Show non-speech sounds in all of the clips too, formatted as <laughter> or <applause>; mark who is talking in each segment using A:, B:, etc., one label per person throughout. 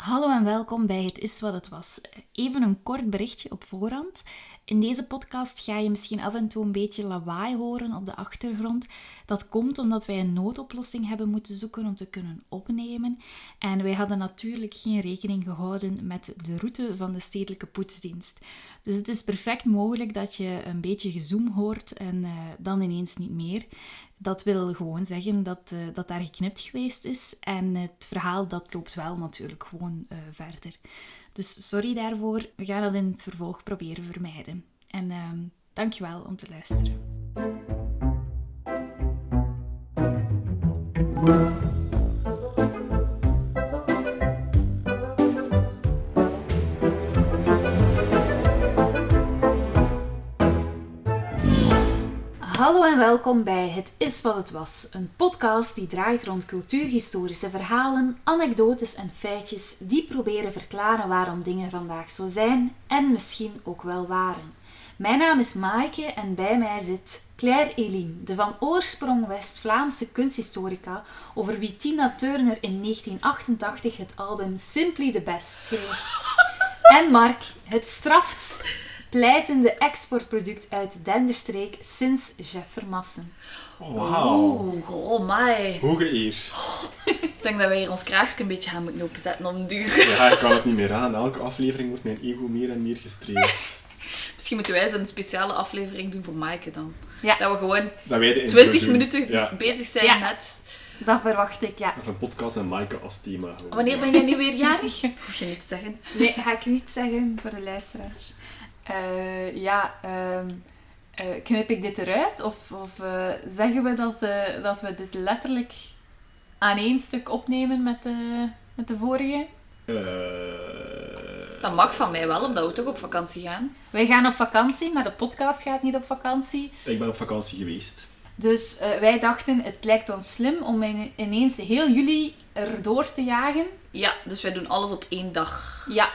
A: Hallo en welkom bij Het is wat het was. Even een kort berichtje op voorhand. In deze podcast ga je misschien af en toe een beetje lawaai horen op de achtergrond. Dat komt omdat wij een noodoplossing hebben moeten zoeken om te kunnen opnemen. En wij hadden natuurlijk geen rekening gehouden met de route van de stedelijke poetsdienst. Dus het is perfect mogelijk dat je een beetje gezoom hoort en uh, dan ineens niet meer. Dat wil gewoon zeggen dat, uh, dat daar geknipt geweest is. En het verhaal dat loopt wel natuurlijk gewoon uh, verder. Dus sorry daarvoor. We gaan dat in het vervolg proberen vermijden. En uh, dankjewel om te luisteren. En welkom bij Het is wat het was, een podcast die draait rond cultuurhistorische verhalen, anekdotes en feitjes die proberen verklaren waarom dingen vandaag zo zijn en misschien ook wel waren. Mijn naam is Maaike en bij mij zit Claire Eline, de van oorsprong West-Vlaamse kunsthistorica, over wie Tina Turner in 1988 het album Simply the Best schreef. En Mark, het straft pleitende exportproduct uit de Denderstreek sinds Jeff Vermassen.
B: Oh, wauw.
C: Oh, my.
B: Hoge eer.
C: ik denk dat wij hier ons kraagje een beetje gaan moeten openzetten om duur.
B: Ja, ik kan het niet meer aan. Elke aflevering wordt mijn ego meer en meer gestreeld. <laughs>
C: Misschien moeten wij eens een speciale aflevering doen voor Maaike dan.
A: Ja.
C: Dat we gewoon
B: Dat wij de
C: 20
B: doen.
C: minuten
B: Ja.
C: bezig zijn
A: Ja.
C: met...
A: Dat verwacht ik, ja.
B: Of een podcast met Maaike als thema. gewoon.
C: Wanneer ben jij nu weer jarig? <laughs> Hoef je niet te zeggen.
A: Nee, ga ik niet zeggen voor de luisteraars. Eh, ja, ehm, eh, knip ik dit eruit? Of, of eh, zeggen we dat, eh, dat we dit letterlijk aan één stuk opnemen met de, met de vorige?
B: Eh,
C: Dat mag van mij wel, omdat we toch op vakantie gaan.
A: Wij gaan op vakantie, maar de podcast gaat niet op vakantie.
B: Ik ben op vakantie geweest.
A: Dus eh, wij dachten, het lijkt ons slim om in- ineens heel juli erdoor te jagen.
C: Ja, dus wij doen alles op één dag.
A: Ja,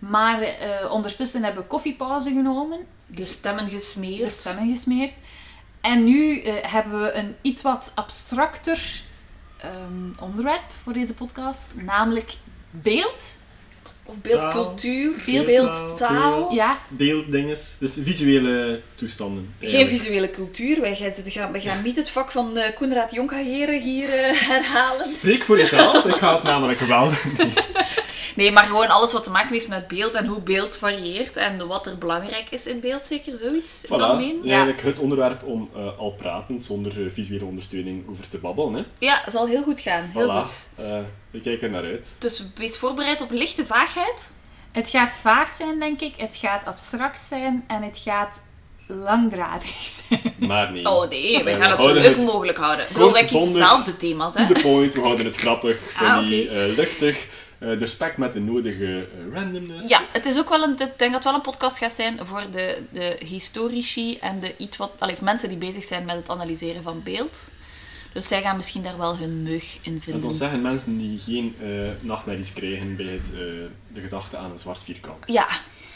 A: maar eh, ondertussen hebben we koffiepauze genomen.
C: De stemmen gesmeerd.
A: de stemmen gesmeerd. En nu eh, hebben we een iets wat abstracter ehm, onderwerp voor deze podcast, namelijk beeld.
C: Of beeldcultuur,
A: Beeld-
C: beeldtaal.
A: Ja,
B: Beelddinges. Dus visuele toestanden.
C: Geen visuele cultuur. Wij gaan, we gaan, niet het vak van uh, Koenraad Jonkhageren hier eh, herhalen.
B: Spreek voor jezelf. Ik ga het namelijk wel doen. <laughs>
C: Nee, maar gewoon alles wat te maken heeft met beeld en hoe beeld varieert en wat er belangrijk is in beeld, zeker zoiets
B: Voilà. Ja. Eigenlijk het onderwerp om eh, al pratend, zonder visuele ondersteuning, over te babbelen. Hè.
C: Ja, zal heel goed gaan. Heel
B: Voilà.
C: goed.
B: We kijken er naar uit.
C: Dus wees voorbereid op lichte vaagheid.
A: het gaat vaag zijn, denk ik. Het gaat abstract zijn en het gaat langdradig <laughs> zijn.
B: Maar nee.
C: Oh nee, wij
B: Eh,
C: gaan het zo leuk
B: het
C: mogelijk houden. Ik
B: kort,
C: wij kiezen
B: bondig,
C: zelf de thema's, hè.
B: To the point, we houden het grappig,
C: Ah,
B: funny, eh, luchtig. eh respect met de nodige randomness.
C: Ja, het is ook wel een, ik denk dat het wel een podcast gaat zijn voor de, de historici en de iets wat, allee, mensen die bezig zijn met het analyseren van beeld. Dus zij gaan misschien daar wel hun mug in
B: Dat
C: vinden.
B: zeggen mensen die geen eh, nachtmerries krijgen bij het, eh, de gedachte aan een zwart vierkant.
C: Ja,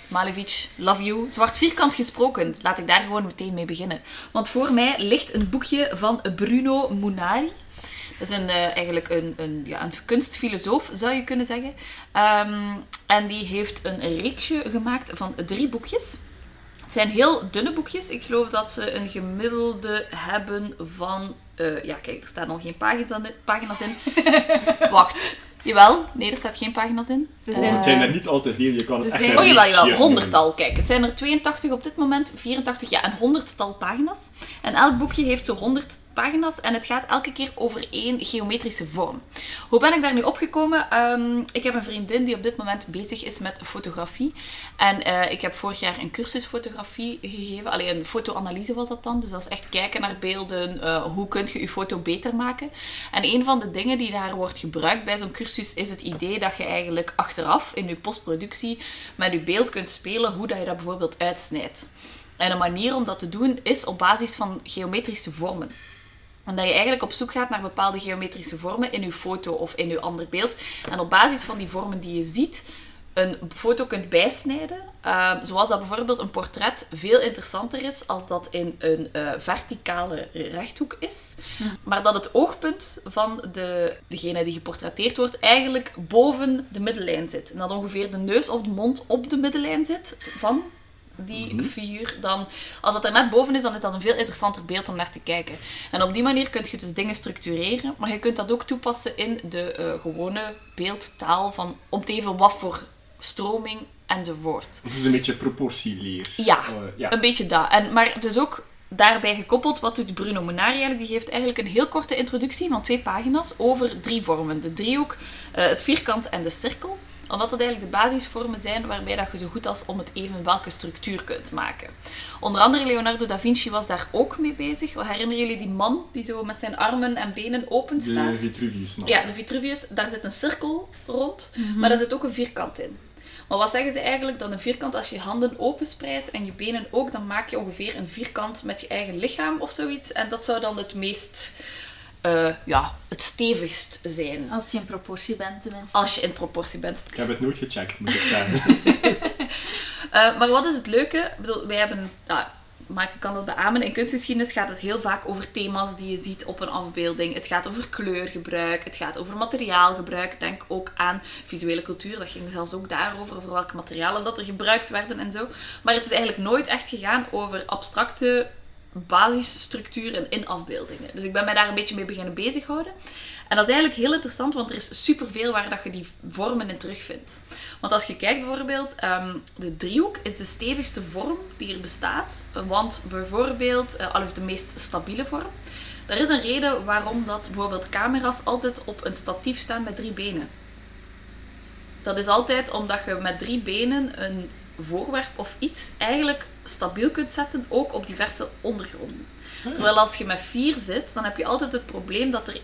C: Malevic, love you. Zwart vierkant gesproken. Laat ik daar gewoon meteen mee beginnen. Want voor mij ligt een boekje van Bruno Munari. Dat is een, eh, eigenlijk een, een, ja, een kunstfilosoof, zou je kunnen zeggen. Ehm, en die heeft een reeksje gemaakt van drie boekjes. Het zijn heel dunne boekjes. Ik geloof dat ze een gemiddelde hebben van... eh, ja, kijk, er staan al geen pagina's pagina's in. <laughs> Wacht. Jawel, nee, er staat geen pagina's in.
A: Ze
C: Eh,
A: zijn,
B: Het zijn er niet al te veel, je kan
A: Ze
B: het echt
A: zijn-
C: Oh jawel, jawel, honderdtal. Kijk, het zijn er 82 op dit moment, 84, ja, een honderdtal pagina's. En elk boekje heeft zo 100 pagina's en het gaat elke keer over één geometrische vorm. Hoe ben ik daar nu opgekomen? Ehm, ik heb een vriendin die op dit moment bezig is met fotografie. En eh, ik heb vorig jaar een cursus fotografie gegeven. Alleen een fotoanalyse was dat dan. Dus dat is echt kijken naar beelden. eh, hoe kun je je foto beter maken? En een van de dingen die daar wordt gebruikt bij zo'n cursus is het idee dat je eigenlijk achteraf in je postproductie met je beeld kunt spelen hoe dat je dat bijvoorbeeld uitsnijdt. En een manier om dat te doen is op basis van geometrische vormen. En dat je eigenlijk op zoek gaat naar bepaalde geometrische vormen in je foto of in je ander beeld. En op basis van die vormen die je ziet, een foto kunt bijsnijden. Ehm, zoals dat bijvoorbeeld een portret veel interessanter is als dat in een eh, verticale rechthoek is. Maar dat het oogpunt van de, degene die geportretteerd wordt eigenlijk boven de middellijn zit. En dat ongeveer de neus of de mond op de middellijn zit van die figuur, dan als dat er net boven is, dan is dat een veel interessanter beeld om naar te kijken. En op die manier kun je dus dingen structureren, maar je kunt dat ook toepassen in de eh, gewone beeldtaal van om te even wat voor stroming enzovoort.
B: Dus een beetje proportieleer.
C: Ja,
B: Eh, ja.
C: een beetje dat. En, maar dus ook daarbij gekoppeld, wat doet Bruno Munari eigenlijk? Die geeft eigenlijk een heel korte introductie van twee pagina's over drie vormen. De driehoek, eh, het vierkant en de cirkel. Omdat dat eigenlijk de basisvormen zijn waarbij dat je zo goed als om het even welke structuur kunt maken. Onder andere Leonardo da Vinci was daar ook mee bezig. Herinneren jullie die man die zo met zijn armen en benen open
B: De
C: staat?
B: Vitruvius. man.
C: Ja, de Vitruvius, daar zit een cirkel rond, maar daar zit ook een vierkant in. Maar wat zeggen ze eigenlijk? Dat een vierkant, als je je handen openspreidt en je benen ook, dan maak je ongeveer een vierkant met je eigen lichaam of zoiets. En dat zou dan het meest, eh, ja, het stevigst zijn.
D: Als je in proportie bent, tenminste.
C: Als je in proportie bent.
B: Ik heb het nooit gecheckt, moet ik <laughs> zeggen.
C: Eh, maar wat is het leuke? Ik bedoel, wij hebben, ja, maar ik kan dat beamen. In kunstgeschiedenis gaat het heel vaak over thema's die je ziet op een afbeelding. Het gaat over kleurgebruik, het gaat over materiaalgebruik. Denk ook aan visuele cultuur. Dat ging zelfs ook daarover, over welke materialen dat er gebruikt werden en zo. Maar het is eigenlijk nooit echt gegaan over abstracte basisstructuren in afbeeldingen. Dus ik ben mij daar een beetje mee beginnen bezighouden. En dat is eigenlijk heel interessant, want er is superveel waar dat je die vormen in terugvindt. Want als je kijkt bijvoorbeeld, ehm, de driehoek is de stevigste vorm die er bestaat. Want bijvoorbeeld, eh, al of de meest stabiele vorm. Er is een reden waarom dat bijvoorbeeld camera's altijd op een statief staan met drie benen. Dat is altijd omdat je met drie benen een voorwerp of iets eigenlijk stabiel kunt zetten, ook op diverse ondergronden. Terwijl als je met vier zit, dan heb je altijd het probleem dat er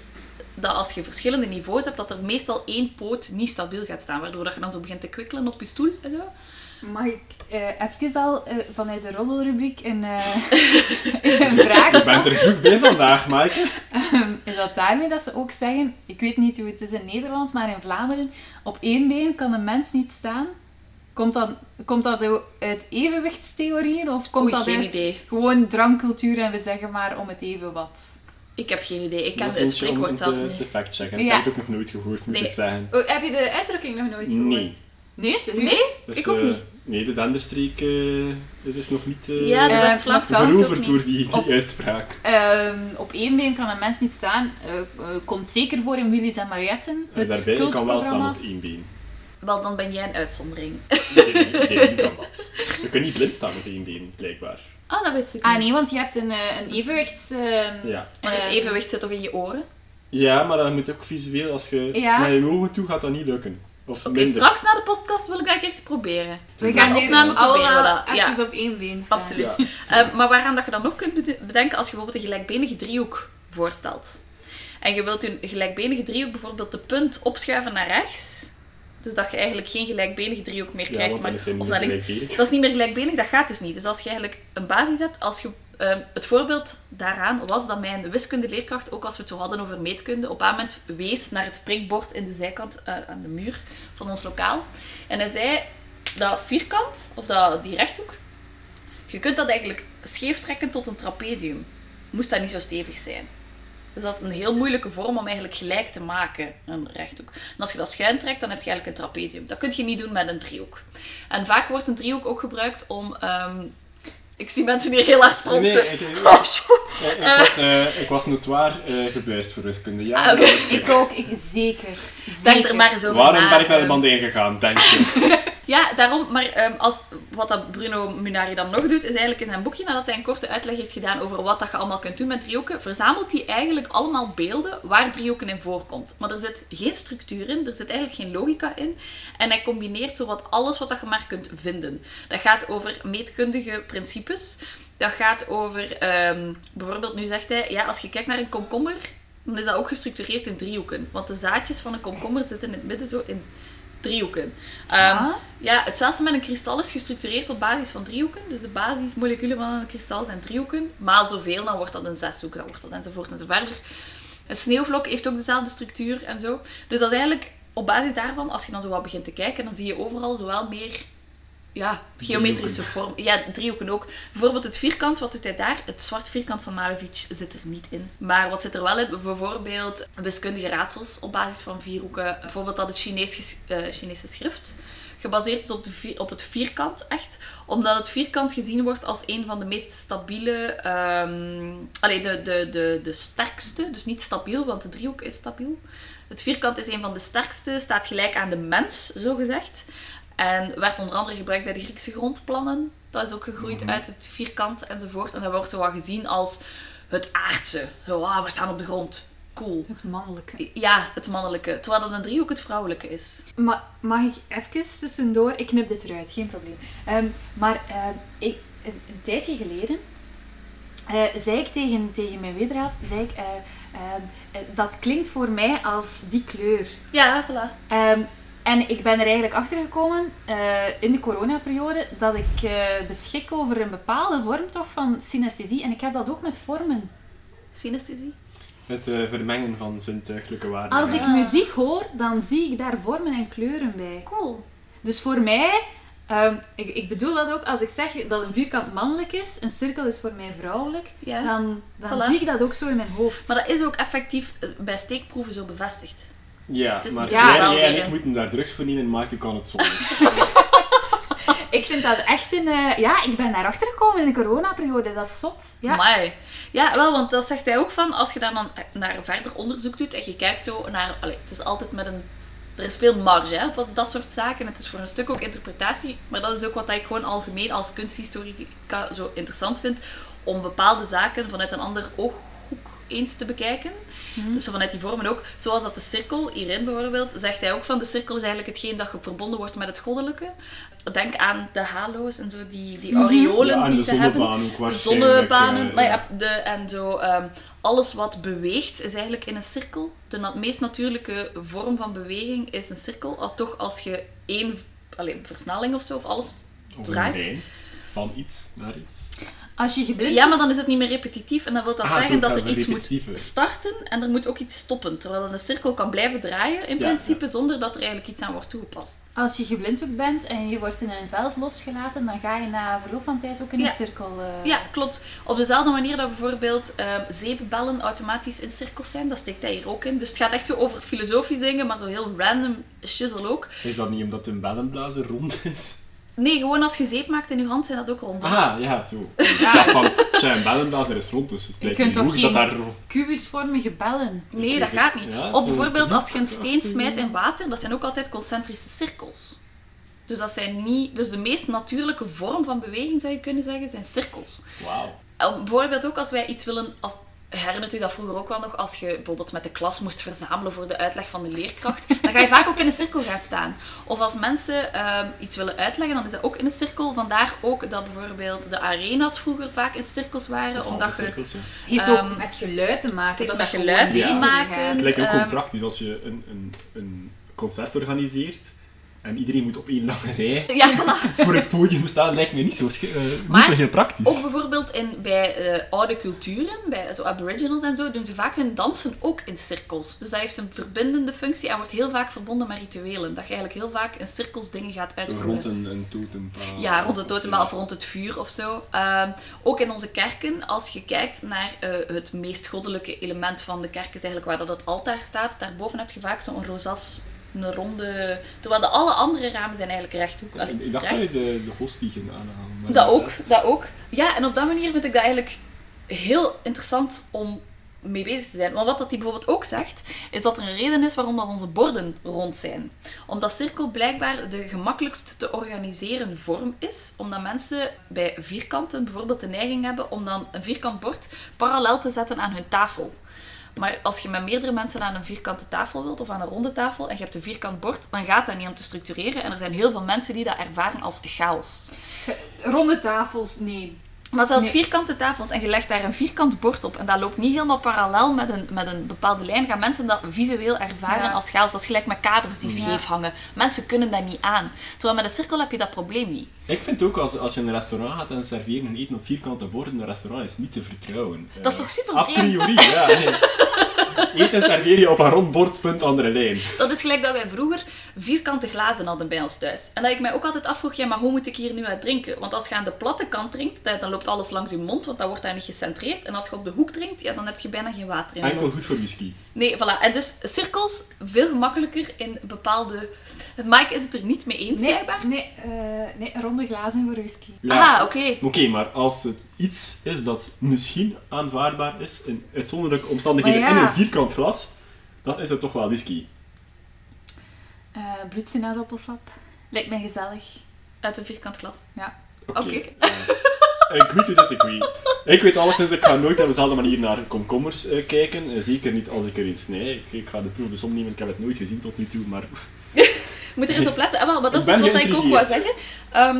C: dat als je verschillende niveaus hebt, dat er meestal één poot niet stabiel gaat staan, waardoor dat je dan zo begint te kwikkelen op je stoel en zo.
A: Mag ik eh, even al eh, vanuit de roddelrubriek een, eh, <laughs> een vraag
B: Je bent er goed bij vandaag, Maaike.
A: Ehm, is dat daarmee dat ze ook zeggen, ik weet niet hoe het is in Nederland, maar in Vlaanderen, op één been kan een mens niet staan? Komt dat, komt dat uit evenwichtstheorieën of komt
C: Oei,
A: dat
C: geen
A: uit
C: idee.
A: gewoon drankcultuur en we zeggen maar om het even wat?
C: Ik heb geen idee. Ik ken
B: is
C: het spreekwoord zelfs
B: te,
C: niet.
B: te factchecken.
A: Ja.
B: Ik heb het ook nog nooit gehoord, moet
C: Nee.
B: ik zeggen.
A: Oh, heb je de uitdrukking nog nooit gehoord?
B: Nee.
A: Nee?
B: Dus,
C: Ik ook
B: eh,
C: niet.
B: Nee, de Denderstreek eh, het is nog niet uh,
C: Ja, de
A: Eh,
B: veroverd door die, die
A: Op-
B: uitspraak.
A: Ehm, op één been kan een mens niet staan. Eh, eh, komt zeker voor in Willys en Marietten.
B: En
A: Het
B: daarbij, ik kan wel staan
A: cultprogramma.
B: op één been.
C: Wel, dan ben jij een uitzondering. <laughs>
B: Nee, nee, kan dat? Je kunt niet blind staan op één been, blijkbaar.
C: Ah, dat wist ik
A: Ah
C: niet.
A: nee, want je hebt een, eh, een evenwichts... ehm,
B: Ja.
C: Maar het evenwicht zit toch in je oren?
B: Ja, maar dat moet ook visueel, als je
A: Ja.
B: naar je ogen toe gaat dat niet lukken. Of
C: Oké, straks na de podcast wil ik dat echt proberen.
A: We
B: Ja,
A: gaan nu
C: opname proberen dat, ja.
A: even op één been staan.
C: Absoluut.
B: Ja. <laughs>
C: Eh, maar waaraan dat je dan nog kunt bede- bedenken als je bijvoorbeeld een gelijkbenige driehoek voorstelt. En je wilt een gelijkbenige driehoek bijvoorbeeld de punt opschuiven naar rechts. Dus dat je eigenlijk geen gelijkbenige driehoek meer krijgt. maar,
B: is
C: of naar links. Dat is niet meer gelijkbenig, dat gaat dus niet. Dus als je eigenlijk een basis hebt, als je, eh, het voorbeeld daaraan was dat mijn wiskundeleerkracht, ook als we het zo hadden over meetkunde, op een moment wees naar het prikbord in de zijkant eh, aan de muur van ons lokaal. En hij zei, dat vierkant, of dat, die rechthoek, je kunt dat eigenlijk scheef trekken tot een trapezium. Moest dat niet zo stevig zijn. Dus dat is een heel moeilijke vorm om eigenlijk gelijk te maken, een rechthoek. En als je dat schuin trekt, dan heb je eigenlijk een trapezium. Dat kun je niet doen met een driehoek. En vaak wordt een driehoek ook gebruikt om... ehm, ik zie mensen hier heel hard fronsen.
B: nee, ik, ik, <laughs>
C: Oh, shit.
B: ik, ik was, eh, ik was notoir eh gebuist voor wiskunde. Ja,
C: Ah.
A: Ik ook, ik zeker.
C: Denk er maar eens over
B: Waarom
C: na.
B: ben ik naar de
C: ehm.
B: band gegaan, denk je? <laughs>
C: Ja, daarom. Maar ehm, als, wat dat Bruno Munari dan nog doet, is eigenlijk in zijn boekje, nadat hij een korte uitleg heeft gedaan over wat dat je allemaal kunt doen met driehoeken, verzamelt hij eigenlijk allemaal beelden waar driehoeken in voorkomt. Maar er zit geen structuur in, er zit eigenlijk geen logica in. En hij combineert zowat alles wat dat je maar kunt vinden. Dat gaat over meetkundige principes. Dat gaat over, ehm, bijvoorbeeld nu zegt hij, ja, als je kijkt naar een komkommer, dan is dat ook gestructureerd in driehoeken. Want de zaadjes van een komkommer zitten in het midden zo in driehoeken. Ehm,
A: Ah.
C: ja, hetzelfde met een kristal is gestructureerd op basis van driehoeken. Dus de basismoleculen van een kristal zijn driehoeken. Maal zoveel, dan wordt dat een zeshoek, dan wordt dat enzovoort en zo verder. Een sneeuwvlok heeft ook dezelfde structuur en zo. Dus dat is eigenlijk op basis daarvan, als je dan zo wat begint te kijken, dan zie je overal zowel meer ja, geometrische vorm. Ja, driehoeken ook. Bijvoorbeeld het vierkant, wat doet hij daar? Het zwart vierkant van Malevich zit er niet in. Maar wat zit er wel in? Bijvoorbeeld wiskundige raadsels op basis van vierhoeken. Bijvoorbeeld dat het Chinees, eh, Chinese schrift gebaseerd is op, de vier- op het vierkant, echt. Omdat het vierkant gezien wordt als een van de meest stabiele... allee, de, de, de, de sterkste. Dus niet stabiel, want de driehoek is stabiel. Het vierkant is een van de sterkste, staat gelijk aan de mens, zo gezegd. En werd onder andere gebruikt bij de Griekse grondplannen. Dat is ook gegroeid uit het vierkant enzovoort. En dat wordt zo wat gezien als het aardse. Zo, ah, we staan op de grond. Cool.
A: Het mannelijke.
C: Ja, het mannelijke. Terwijl dat een driehoek het vrouwelijke is.
A: Ma mag ik even tussendoor? Ik knip dit eruit, geen probleem. Ehm, maar ehm, ik, een, een tijdje geleden eh, zei ik tegen, tegen mijn wederhelft, zei ik, eh, ehm, eh, dat klinkt voor mij als die kleur.
C: Ja, voilà.
A: Ehm, en ik ben er eigenlijk achter gekomen eh, in de coronaperiode dat ik eh, beschik over een bepaalde vorm toch van synesthesie. En ik heb dat ook met vormen.
C: Synesthesie.
B: Het eh, vermengen van zintuigelijke waarden.
A: Als ik muziek hoor, dan zie ik daar vormen en kleuren bij.
C: Cool.
A: Dus voor mij, ehm, ik, ik bedoel dat ook als ik zeg dat een vierkant mannelijk is, een cirkel is voor mij vrouwelijk,
C: Ja.
A: dan, dan
C: Voilà.
A: zie ik dat ook zo in mijn hoofd.
C: Maar dat is ook effectief bij steekproeven zo bevestigd.
B: Ja, maar
A: Ja,
B: jij, en ik moeten daar drugs voor nemen en Maaike kan het zonder. <laughs>
A: Ik vind dat echt een... eh, ja, ik ben daarachter gekomen in de coronaperiode. Dat is zot. Ja.
C: Amai. Ja, wel, want dat zegt hij ook van, als je daar dan naar verder onderzoek doet en je kijkt zo naar... Allee, het is altijd met een... Er is veel marge hè, op dat- soort zaken. Het is voor een stuk ook interpretatie. Maar dat is ook wat ik gewoon algemeen als kunsthistorica zo interessant vind. Om bepaalde zaken vanuit een ander ooghoek eens te bekijken. Dus zo vanuit die vormen ook. Zoals dat de cirkel, hierin bijvoorbeeld, zegt hij ook van de cirkel is eigenlijk hetgeen dat je verbonden wordt met het goddelijke. Denk aan de halo's en zo, die, die aureolen
B: Ja, en
C: die ze hebben.
B: ook
C: De zonnebanen,
B: eh,
C: maar ja, de, en zo, ehm, alles wat beweegt is eigenlijk in een cirkel. De na- meest natuurlijke vorm van beweging is een cirkel. Al toch als je één allee, versnelling of zo, of alles
B: Of een
C: draait.
B: lijn van iets naar iets.
A: Als je geblind
C: Ja, maar dan is het niet meer repetitief en dan wil dat
B: Ah,
C: zeggen dat er iets moet starten en er moet ook iets stoppen. Terwijl dan een cirkel kan blijven draaien in
B: Ja,
C: principe zonder dat er eigenlijk iets aan wordt toegepast.
A: Als je geblinddoekt bent en je wordt in een veld losgelaten, dan ga je na verloop van tijd ook in
C: Ja.
A: een cirkel... eh,
C: Ja, klopt. Op dezelfde manier dat bijvoorbeeld ehm zeepbellen automatisch in cirkels zijn, dat steekt hij hier ook in. Dus het gaat echt zo over filosofisch dingen, maar zo heel random shizzle ook.
B: Is dat niet omdat een bellenblazer rond is?
C: Nee, gewoon als je zeep maakt in je hand, zijn dat ook ronde.
B: Ah, ja, zo. Ik dacht van, tja, een bellenblazer is rond, dus het
A: Je kunt toch geen-
B: daar rond...
A: Kubusvormige bellen.
C: Nee, dat gaat niet.
B: Ja,
C: of bijvoorbeeld als je een steen smijt in water, dat zijn ook altijd concentrische cirkels. Dus dat zijn niet... Dus de meest natuurlijke vorm van beweging, zou je kunnen zeggen, zijn cirkels.
B: Wauw.
C: Bijvoorbeeld ook als wij iets willen... Als, herinnert u dat vroeger ook wel nog? Als je bijvoorbeeld met de klas moest verzamelen voor de uitleg van de leerkracht, dan ga je vaak ook in een cirkel gaan staan. Of als mensen ehm, iets willen uitleggen, dan is dat ook in een cirkel. Vandaar ook dat bijvoorbeeld de arena's vroeger vaak in cirkels waren, omdat je...
B: cirkels.
A: Heeft
C: Ehm,
A: ook met geluid te maken.
C: het heeft
A: dat
C: met
A: dat
C: geluid
B: te
C: maken.
B: Het lijkt ook gewoon
C: Ehm,
B: praktisch als je een, een, een concert organiseert en iedereen moet op één lange rij
C: Ja, voilà.
B: voor het podium staan, lijkt me niet zo, eh, niet zo heel praktisch.
C: Ook bijvoorbeeld in, bij eh, oude culturen, bij zo aboriginals en zo, doen ze vaak hun dansen ook in cirkels. Dus dat heeft een verbindende functie en wordt heel vaak verbonden met rituelen. Dat je eigenlijk heel vaak in cirkels dingen gaat
B: Zo
C: uitvoeren.
B: rond een, een totempaal.
C: Ja, rond het totempaal of rond het vuur of zo. Ehm, ook in onze kerken, als je kijkt naar eh, het meest goddelijke element van de kerk, is eigenlijk waar dat het altaar staat. Daarboven heb je vaak zo'n rozas, een ronde... Terwijl de alle andere ramen zijn eigenlijk rechthoek. Allee,
B: Ik dacht
C: recht.
B: dat je de, de hostie ging aanhalen. maar
C: Dat ook, dat ook. Ja, en op dat manier vind ik dat eigenlijk heel interessant om mee bezig te zijn. Want wat dat hij bijvoorbeeld ook zegt, is dat er een reden is waarom dat onze borden rond zijn. Omdat cirkel blijkbaar de gemakkelijkst te organiseren vorm is, omdat mensen bij vierkanten bijvoorbeeld de neiging hebben om dan een vierkant bord parallel te zetten aan hun tafel. Maar als je met meerdere mensen aan een vierkante tafel wilt of aan een ronde tafel en je hebt een vierkant bord, dan gaat dat niet om te structureren. En er zijn heel veel mensen die dat ervaren als chaos.
A: Ronde tafels, nee.
C: Maar zelfs
A: Nee.
C: vierkante tafels en je legt daar een vierkant bord op en dat loopt niet helemaal parallel met een, met een bepaalde lijn, gaan mensen dat visueel ervaren
A: Ja.
C: als chaos. Dat is gelijk met kaders die
A: Ja.
C: scheef hangen. Mensen kunnen dat niet aan. Terwijl met een cirkel heb je dat probleem niet.
B: Ik vind ook, als, als je in een restaurant gaat en serveren en eten op vierkante borden, een restaurant is niet te vertrouwen.
C: Dat is
B: Eh,
C: toch super
B: A
C: vreemd?
B: priori, ja. Nee. <laughs> Eten serveer je op een rond bord, punt andere lijn.
C: Dat is gelijk dat wij vroeger vierkante glazen hadden bij ons thuis. En dat ik mij ook altijd afvroeg, ja, maar hoe moet ik hier nu uit drinken? Want als je aan de platte kant drinkt, dan loopt alles langs je mond, want dat wordt daar niet gecentreerd. En als je op de hoek drinkt, ja, dan heb je bijna geen water in je
B: Enkel
C: mond.
B: goed voor whisky.
C: Nee, voilà. En dus cirkels, veel gemakkelijker in bepaalde... Mike is het er niet mee eens,
A: Nee,
C: blijkbaar.
A: nee, eh, nee, ronde glazen voor whisky.
B: Ja.
C: Ah, oké.
B: Oké, maar als het iets is dat misschien aanvaardbaar is in uitzonderlijke omstandigheden
A: ja.
B: in een vierkant glas, dan is het toch wel whisky.
A: Eh bloedsinaasappelsap. Lijkt mij gezellig.
C: Uit een vierkant glas.
A: Ja.
B: Oké.
C: Oké.
B: Eh, ik weet het dus, ik weet. Ik weet alleszins, ik ga nooit op dezelfde manier naar komkommers eh, kijken. Eh, zeker niet als ik er iets snij. Ik, ik ga de proef besom nemen, ik heb het nooit gezien tot nu toe, maar...
C: Moet er eens op letten. Ah, maar dat is dus wat ik ook wou zeggen. Ehm,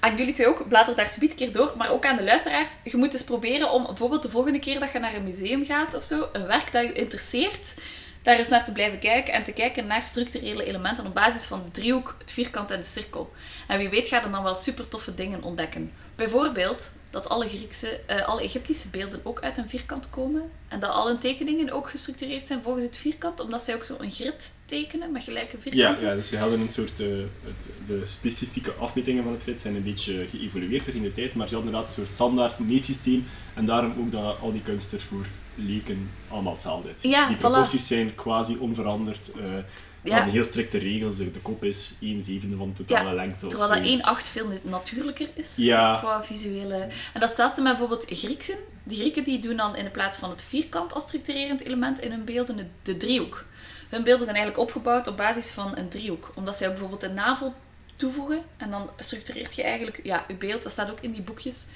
C: aan jullie twee ook, blader daar subiet keer door, maar ook aan de luisteraars. Je moet eens proberen om bijvoorbeeld de volgende keer dat je naar een museum gaat of zo, een werk dat je interesseert, daar eens naar te blijven kijken en te kijken naar structurele elementen op basis van de driehoek, het vierkant en de cirkel. En wie weet ga je dan wel super toffe dingen ontdekken. Bijvoorbeeld dat alle Griekse, eh, alle Egyptische beelden ook uit een vierkant komen en dat alle tekeningen ook gestructureerd zijn volgens het vierkant, omdat zij ook zo een grid tekenen met gelijke
B: Ja,
C: vierkanten.
B: ja, dus we hadden een soort... eh, het, de specifieke afmetingen van het grid zijn een beetje geëvolueerd er in de tijd, maar ze hadden inderdaad een soort standaard meetsysteem en daarom ook dat al die kunst er voor leken allemaal hetzelfde uit.
C: Ja,
B: die
C: voilà.
B: proporties zijn quasi onveranderd. eh
C: Ja.
B: de heel strikte regels, de de kop is 1 zevende van de totale
C: Ja,
B: lengte. of
C: Terwijl dat
B: zoiets.
C: 1,8 veel natuurlijker is.
B: Ja.
C: Qua visuele... En dat is hetzelfde met bijvoorbeeld Grieken. De Grieken die doen dan in de plaats van het vierkant als structurerend element in hun beelden de, de driehoek. Hun beelden zijn eigenlijk opgebouwd op basis van een driehoek. Omdat zij ook bijvoorbeeld een navel toevoegen. En dan structureert je eigenlijk ja, je beeld. Dat staat ook in die boekjes.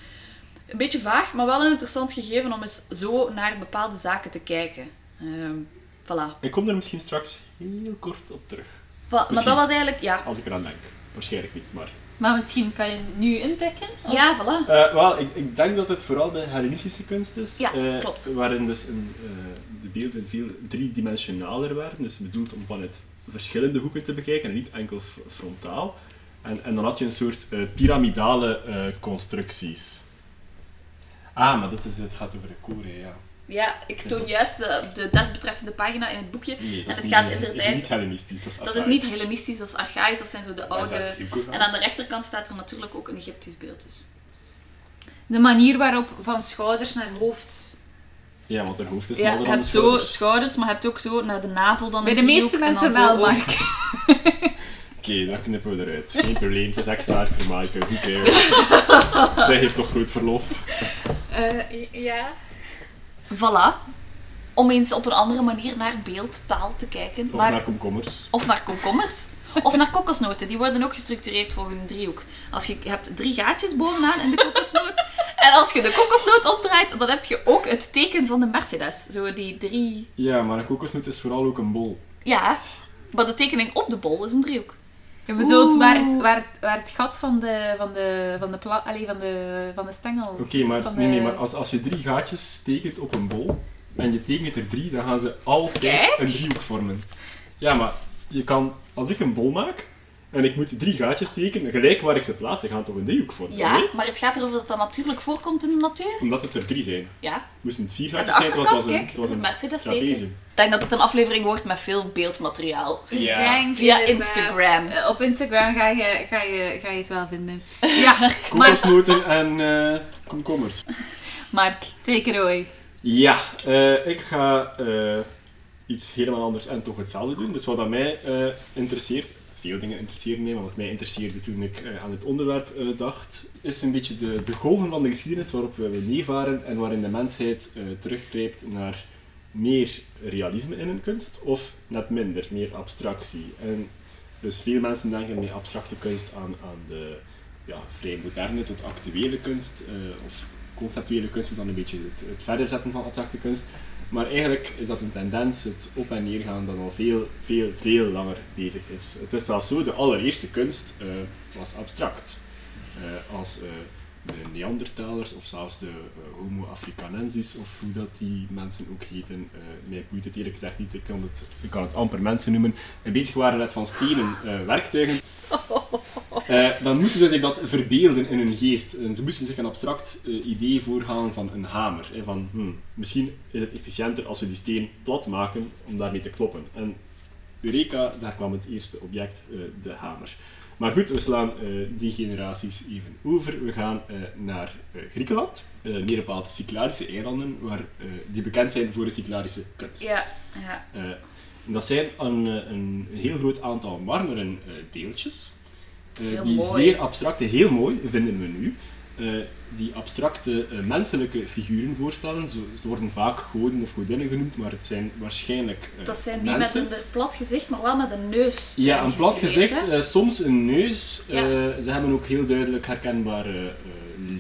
C: Een beetje vaag, maar wel een interessant gegeven om eens zo naar bepaalde zaken te kijken. Ehm voilà.
B: Ik kom er misschien straks heel kort op terug.
C: Voilà, Maar dat was eigenlijk... Ja,
B: Als ik eraan denk. Waarschijnlijk niet, maar...
A: Maar misschien kan je nu inpikken? Of-
C: ja voilà.
B: Eh, wel, ik, ik denk dat het vooral de Hellenistische kunst is.
C: Ja,
B: eh,
C: klopt.
B: Waarin dus een, eh, de beelden veel driedimensionaler werden. Dus bedoeld om vanuit verschillende hoeken te bekijken en niet enkel frontaal. En, en dan had je een soort eh, piramidale eh, constructies. Ah, maar dit is, het gaat over de koren, ja.
C: Ja, ik toon juist de, de desbetreffende pagina in het boekje.
B: Nee,
C: en
B: dat
C: het
B: is
C: gaat
B: niet,
C: inderdaad...
B: is niet Hellenistisch, dat is
C: Dat is niet Hellenistisch, dat is archaïs, dat zijn zo de
B: dat
C: oude... En aan de rechterkant staat er natuurlijk ook een Egyptisch beeld. Dus.
A: De manier waarop van schouders naar hoofd.
B: Ja, want haar hoofd is
C: Ja, je
B: dan de
C: hebt zo
B: schouders.
C: maar je hebt ook zo naar de navel dan
A: Bij
C: een
A: de meeste mensen
C: dan
A: wel, Mark. <laughs>
B: Oké, dan knippen we eruit. Geen probleem, het is extra hard voor Maaike. Who cares? <laughs> Zij heeft toch groot verlof.
A: Eh, ja.
C: Voilà. Om eens op een andere manier naar beeldtaal te kijken.
B: Of
C: maar...
B: naar komkommers.
C: Of naar komkommers. Of naar kokosnoten. Die worden ook gestructureerd volgens een driehoek. Als je, je hebt drie gaatjes bovenaan in de kokosnoot. <laughs> En als je de kokosnoot omdraait, dan heb je ook het teken van de Mercedes. Zo die drie...
B: Ja, maar een kokosnoot is vooral ook een bol.
C: Ja, maar de tekening op de bol is een driehoek.
A: Je bedoelt waar het, waar, het, waar het gat van de, van de, van de, pla, van de, van de stengel...
B: Oké, maar,
A: van
B: nee, nee, maar als, als je drie gaatjes tekent op een bol, en je tekent er drie, dan gaan ze altijd
C: Kijk.
B: een driehoek vormen. Ja, maar je kan, als ik een bol maak, en ik moet drie gaatjes tekenen, gelijk waar ik ze plaats, ze gaan toch een driehoek vormen?
C: Ja,
B: nee?
C: maar het gaat erover dat dat natuurlijk voorkomt in de natuur.
B: Omdat het er drie zijn.
C: Ja.
B: Moesten het vier
C: Aan
B: gaatjes zijn, want het was
C: achterkant,
B: een,
C: kijk,
B: het was een trapezium.
C: Ik denk dat het een aflevering wordt met veel beeldmateriaal.
B: Ja.
A: Denk
C: Via. Instagram.
A: Eh, op Instagram ga je, ga, je, ga je het wel vinden. <laughs> Ja,
B: Kokosnoten en eh, komkommers.
A: Mark, take it away.
B: Ja, eh, ik ga eh, iets helemaal anders en toch hetzelfde doen. Dus wat dat mij eh, interesseert, veel dingen interesseren mij, maar wat mij interesseerde toen ik eh, aan het onderwerp eh, dacht, is een beetje de, de golven van de geschiedenis waarop we meevaren en waarin de mensheid eh, teruggrijpt naar meer realisme in hun kunst of net minder, meer abstractie. En dus veel mensen denken met abstracte kunst aan, aan de ja, vrij moderne tot actuele kunst, of conceptuele kunst is dan een beetje het, het verder zetten van abstracte kunst. Maar eigenlijk is dat een tendens, het op en neer gaan, dat al veel, veel, veel langer bezig is. Het is zelfs zo, de allereerste kunst eh, was abstract. Eh, als eh, de Neandertalers of zelfs de eh, Homo africanensis, of hoe dat die mensen ook heten, eh mij boeit het eerlijk gezegd niet, ik kan het, ik kan het amper mensen noemen, en bezig waren met van stenen eh, werktuigen <laughs> dan moesten ze zich dat verbeelden in hun geest. En ze moesten zich een abstract idee voorhalen van een hamer. Hè, van, hmm, misschien is het efficiënter als we die steen plat maken om daarmee te kloppen. En Eureka, daar kwam het eerste object, de hamer. Maar goed, we slaan eh, die generaties even over. We gaan eh, naar eh, Griekenland, meer bepaald Cycladische eilanden, waar, die bekend zijn voor de Cycladische kunst.
C: Ja, ja.
B: En dat zijn een, een heel groot aantal marmeren beeldjes. die
C: mooi.
B: zeer abstracte, heel mooi vinden we nu. Eh, die abstracte eh, menselijke figuren voorstellen. Ze, ze worden vaak goden of godinnen genoemd, maar het zijn waarschijnlijk eh,
C: Dat zijn die
B: mensen.
C: met een plat gezicht, maar wel met een neus.
B: Ja, een plat gezicht, soms een neus.
C: Ja.
B: ze hebben ook heel duidelijk herkenbare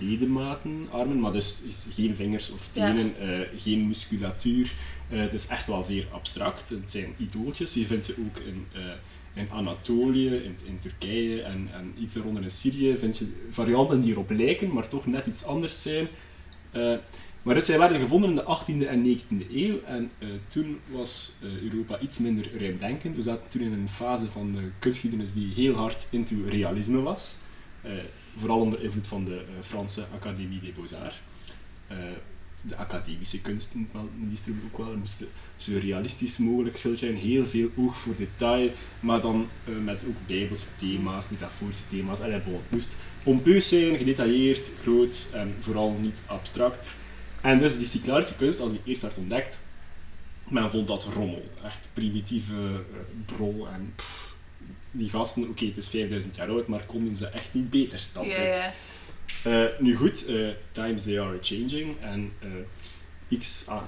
B: ledematen, armen, maar dus geen vingers of tenen, geen musculatuur. Het is echt wel zeer abstract. Het zijn idooltjes. Je vindt ze ook in, in Anatolië, in, in Turkije en, en iets eronder in Syrië. Vind je varianten die erop lijken, maar toch net iets anders zijn. Eh, maar dus zij werden gevonden in de 18e en 19e eeuw en eh, toen was eh, Europa iets minder ruimdenkend. We zaten toen in een fase van de kunstgeschiedenis die heel hard into realisme was. Vooral onder invloed van de Franse Académie des Beaux-Arts. De academische kunst noemt men die stroom ook wel. Het moest zo realistisch mogelijk zijn, heel veel oog voor detail, maar dan eh, met ook bijbelse thema's, metaforische thema's. Bon, het moest pompeus zijn, gedetailleerd, groots en vooral niet abstract. En dus die Cycladische kunst, als die eerst werd ontdekt, men vond dat rommel. Echt primitieve brol en pff, die gasten, oké, het is 5000 jaar oud, maar konden ze echt niet beter dan
C: Ja,
B: dit. Eh, nu goed, eh, times they are changing en eh, X, ah,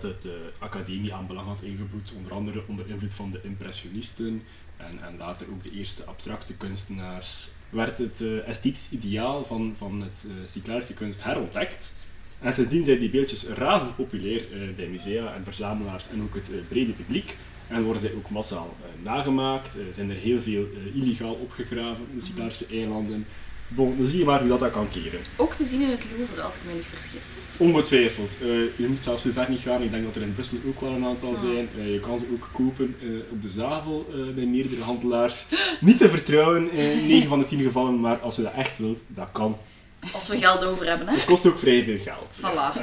B: het de academie aan belang had ingebloed, onder andere onder invloed van de impressionisten en, en later ook de eerste abstracte kunstenaars, werd het esthetisch ideaal van, van het uh, Cycladische kunst herontdekt. En sindsdien zijn die beeldjes razend populair bij musea en verzamelaars en ook het brede publiek. En worden zij ook massaal nagemaakt. Zijn er heel veel illegaal opgegraven in de Cycladische eilanden. Bon, dan zie je maar hoe dat, dat kan keren.
C: Ook te zien in het Louvre, als ik me niet vergis.
B: Ongetwijfeld. Eh, je moet zelfs zo ver niet gaan. Ik denk dat er in Brussel ook wel een aantal
C: Ah.
B: zijn. Eh, je kan ze ook kopen eh, op de zavel bij meerdere handelaars. Niet te vertrouwen in <laughs> 9 van de 10 gevallen, maar als je dat echt wilt, dat kan.
C: Als we geld over hebben, hè.
B: Het kost ook vrij veel geld.
C: Voilà.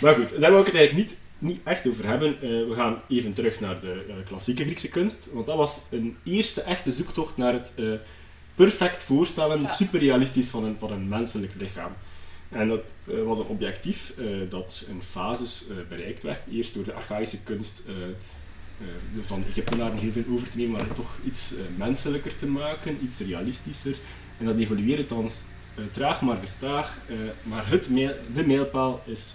B: Maar goed, daar wil ik het eigenlijk niet, niet echt over hebben. We gaan even terug naar de klassieke Griekse kunst. Want dat was een eerste echte zoektocht naar het perfect voorstellen,
C: Ja.
B: superrealistisch van een, van een menselijk lichaam. En dat eh, was een objectief eh, dat in fases eh, bereikt werd. Eerst door de archaïsche kunst van Egyptenaren heel veel over te nemen, maar het toch iets menselijker te maken, iets realistischer. En dat evolueerde dan traag maar gestaag. maar het de mijlpaal is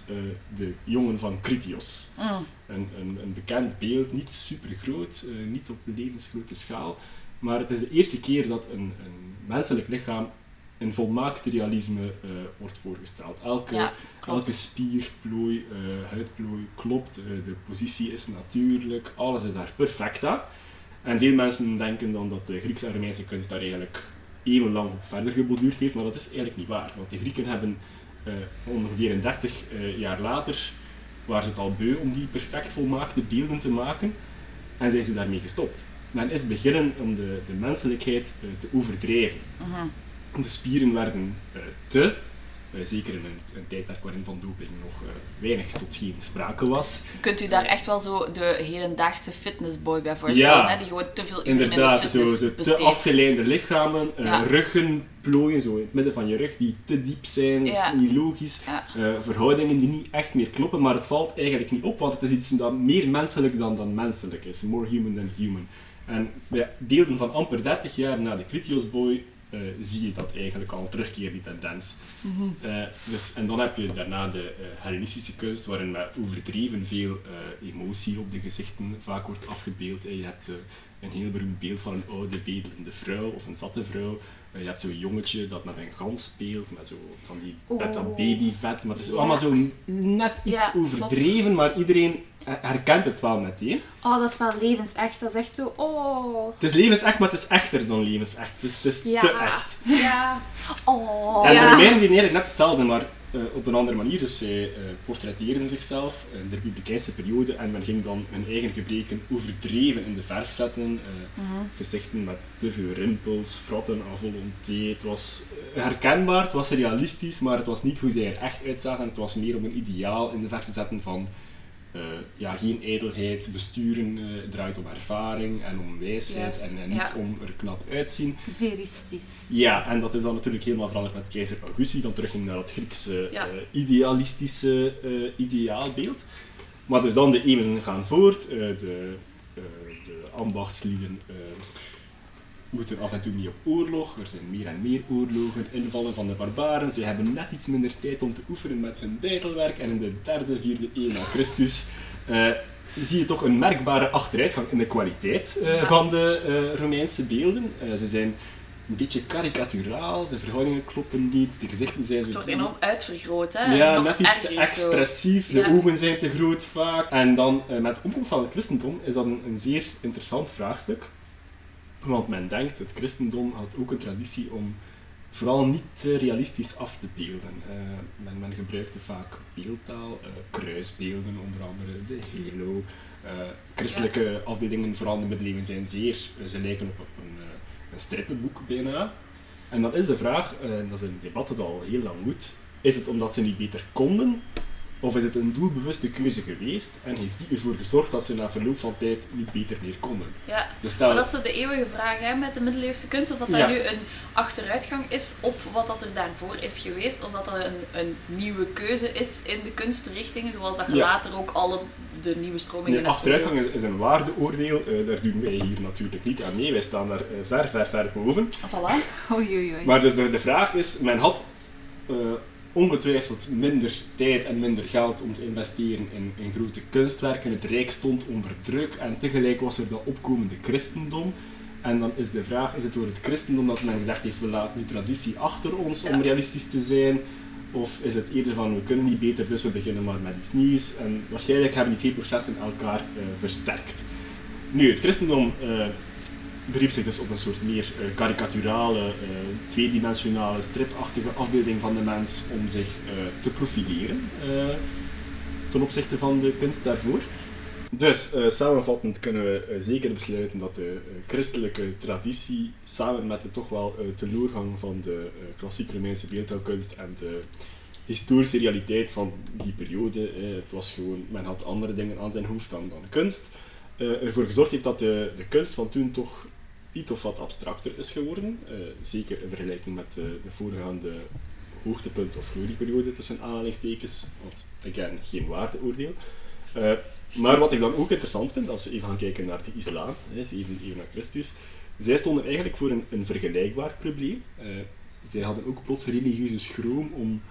B: de jongen van Critios.
C: Mm.
B: Een, een, een bekend beeld, niet super groot, niet op levensgrote schaal. Maar het is de eerste keer dat een, een menselijk lichaam in volmaakt realisme eh, wordt voorgesteld. Elke,
C: Ja,
B: elke spier, plooi, eh, huidplooi klopt, eh, de positie is natuurlijk, alles is daar perfect aan. En veel mensen denken dan dat de Griekse en Romeinse kunst daar eigenlijk eeuwenlang op verder geborduurd heeft, maar dat is eigenlijk niet waar. Want de Grieken hebben ongeveer een 30 eh, jaar later, waren ze het al beu om die perfect volmaakte beelden te maken, en zijn ze daarmee gestopt. Men is beginnen om de, de menselijkheid eh, te overdrijven.
C: Mhm.
B: De spieren werden eh, te, eh, zeker in een, een tijdperk waarin van doping nog weinig tot geen sprake was.
C: Je kunt u daar echt wel zo de hedendaagse fitnessboy bij voorstellen,
B: Ja.
C: hè? die gewoon te veel uren in de
B: Inderdaad, zo, zo te afgeleide lichamen,
C: Ja.
B: ruggen, plooien zo in het midden van je rug, die te diep zijn,
C: Ja.
B: is niet logisch.
C: Ja.
B: Verhoudingen die niet echt meer kloppen, maar het valt eigenlijk niet op, want het is iets dat meer menselijk dan, dan menselijk is. More human than human. En bij beelden van amper 30 jaar na de Critios Boy eh, zie je dat eigenlijk al terugkeert, die tendens. Eh, dus, en dan heb je daarna de eh, Hellenistische kunst, waarin met overdreven veel emotie op de gezichten vaak wordt afgebeeld. En je hebt een heel beroemd beeld van een oude bedelende vrouw of een zatte vrouw. Eh, je hebt zo'n jongetje dat met een gans speelt, met zo van die
C: Oh.
B: dat babyvet. Maar het is
C: Ja.
B: allemaal zo net iets
C: Ja, klopt.
B: overdreven, maar iedereen eh, herkent het wel meteen.
A: Oh, dat is wel levensecht. Dat is echt zo... Oh.
B: Het is levensecht, maar het is echter dan levensecht. Het is, het is
A: Ja.
B: te echt.
A: Ja. Oh.
B: En de Romeinen die eigenlijk net hetzelfde, maar eh, op een andere manier. Dus zij uh, portretteerden zichzelf in de republikeinse periode en men ging dan hun eigen gebreken overdreven in de verf zetten. Uh, Gezichten met te veel rimpels, frotten à volonté. Het was herkenbaar, het was realistisch, maar het was niet hoe zij er echt uitzagen. Het was meer om een ideaal in de verf te zetten van uh, ja, geen ijdelheid. Besturen uh, draait om ervaring en om wijsheid en, en, niet
C: ja.
B: om er knap uitzien.
A: Veristisch.
B: Ja, en dat is dan natuurlijk helemaal veranderd met keizer Augustus, dan terugging naar dat Griekse ja. uh, idealistische ideaalbeeld. Maar dus dan de eeuwen gaan voort, de, de ambachtslieden moeten af en toe niet op oorlog. Er zijn meer en meer oorlogen, invallen van de barbaren. Ze hebben net iets minder tijd om te oefenen met hun bijtelwerk. En in de derde, vierde eeuw na Christus uh, zie je toch een merkbare achteruitgang in de kwaliteit uh, ja. van de uh, Romeinse beelden. ze zijn een beetje karikaturaal, de verhoudingen kloppen niet, de gezichten zijn zo...
C: Het wordt enorm uitvergroot, hè?
B: Ja,
C: Nog
B: net iets te expressief, de
C: Ja.
B: ogen zijn te groot vaak. En dan met de opkomst van het christendom is dat een, een zeer interessant vraagstuk. Want men denkt, het christendom had ook een traditie om vooral niet te realistisch af te beelden. Uh, men, men, gebruikte vaak beeldtaal, uh, kruisbeelden, onder andere de halo. Uh, christelijke ja. afbeeldingen, vooral in de middeleeuwen, zijn zeer, ze lijken op een, een strippenboek bijna. En dan is de vraag, dat is een debat dat al heel lang moet, is het omdat ze niet beter konden, of is het een doelbewuste keuze geweest en heeft die ervoor gezorgd dat ze na verloop van tijd niet beter meer konden?
C: Ja,
B: dus stel,
C: maar dat is zo de eeuwige vraag hè, met de middeleeuwse kunst, of dat
B: Ja.
C: daar nu een achteruitgang is op wat dat er daarvoor is geweest, of dat dat een, een nieuwe keuze is in de kunstrichtingen, zoals dat je
B: Ja.
C: later ook alle de nieuwe stromingen
B: Nee, achteruitgang is, is een waardeoordeel, eh, daar doen wij hier natuurlijk niet aan mee. Wij staan daar eh, ver, ver, ver boven.
C: Voilà. <laughs>
A: Oei, oei, oei.
B: Maar dus de, de vraag is, men had eh, ongetwijfeld minder tijd en minder geld om te investeren in, in grote kunstwerken. Het Rijk stond onder druk en tegelijk was er dat opkomende christendom. En dan is de vraag, is het door het christendom dat men gezegd heeft, we laten die traditie achter ons om realistisch te zijn? Of is het eerder van, we kunnen niet beter, dus we beginnen maar met iets nieuws? En waarschijnlijk hebben die twee processen elkaar eh, versterkt. Nu, het christendom eh, beriep zich dus op een soort meer eh, karikaturale, eh, tweedimensionale, stripachtige afbeelding van de mens om zich eh, te profileren ten opzichte van de kunst daarvoor. Dus samenvattend kunnen we zeker besluiten dat de christelijke traditie samen met de toch wel teleurgang van de klassieke Romeinse beeldhouwkunst en de historische realiteit van die periode, het was gewoon, men had andere dingen aan zijn hoofd dan, dan kunst, eh, ervoor gezorgd heeft dat de, de kunst van toen toch iets of wat abstracter is geworden. Eh, zeker in vergelijking met de, de voorgaande hoogtepunt of glorieperiode tussen aanhalingstekens, want again, geen waardeoordeel. Eh, maar wat ik dan ook interessant vind, als we even gaan kijken naar de islam, hè, 7 eeuw na Christus, zij stonden eigenlijk voor een, een vergelijkbaar probleem. Eh, zij hadden ook plots religieuze schroom om,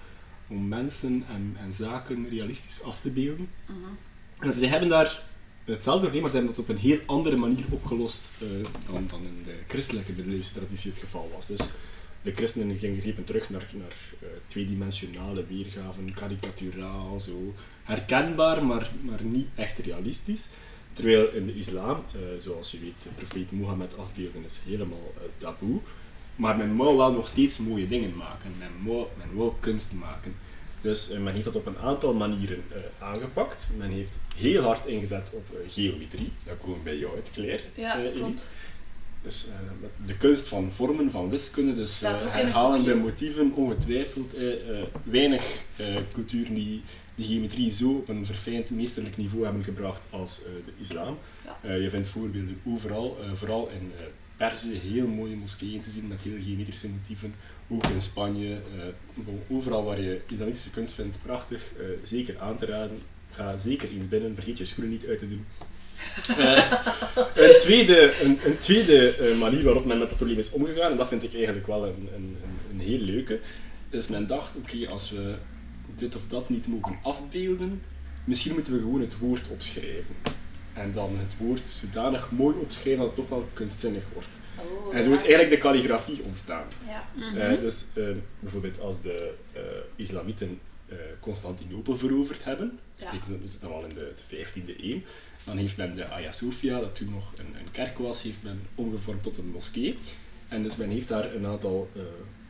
B: om mensen en, en zaken realistisch af te beelden. En zij hebben daar hetzelfde probleem, maar ze hebben dat op een heel andere manier opgelost eh, dan, dan in de christelijke middeleeuwse traditie het geval was. Dus de christenen gingen terug naar, naar eh, tweedimensionale weergaven, karikaturaal, zo herkenbaar, maar, maar niet echt realistisch. Terwijl in de islam, eh, zoals je weet, de profeet Mohammed afbeelden is helemaal taboe. Maar men wou wel nog steeds mooie dingen maken. Men wou, men wou kunst maken. Dus eh, men heeft dat op een aantal manieren eh, aangepakt. Men heeft heel hard ingezet op eh, geometrie. Dat komt bij jou uit, Claire.
C: Ja, klopt.
B: Dus de kunst van vormen, van wiskunde, dus herhalende motieven, ongetwijfeld. weinig culturen die de geometrie zo op een verfijnd meesterlijk niveau hebben gebracht als de islam.
C: Ja.
B: Je vindt voorbeelden overal, vooral in Perzië, heel mooie moskeeën te zien met heel geometrische motieven. Ook in Spanje, eh, overal waar je islamitische kunst vindt, prachtig. eh, zeker aan te raden. Ga zeker eens binnen, vergeet je schoenen niet uit te doen. Eh, een tweede, een, een tweede manier waarop men met dat probleem is omgegaan, en dat vind ik eigenlijk wel een, een, een heel leuke, is men dacht, oké, als we dit of dat niet mogen afbeelden, misschien moeten we gewoon het woord opschrijven. En dan het woord zodanig mooi opschrijven dat het toch wel kunstzinnig wordt.
C: Oh,
B: En zo is eigenlijk de kalligrafie ontstaan.
A: Ja.
C: Mhm.
B: Eh, dus eh, bijvoorbeeld als de eh, islamieten eh, Constantinopel veroverd hebben,
C: Ja.
B: spreken we zitten al in de, de 15e eeuw, dan heeft men de Hagia Sophia, dat toen nog een, een kerk was, heeft men omgevormd tot een moskee. En dus men heeft daar een aantal eh,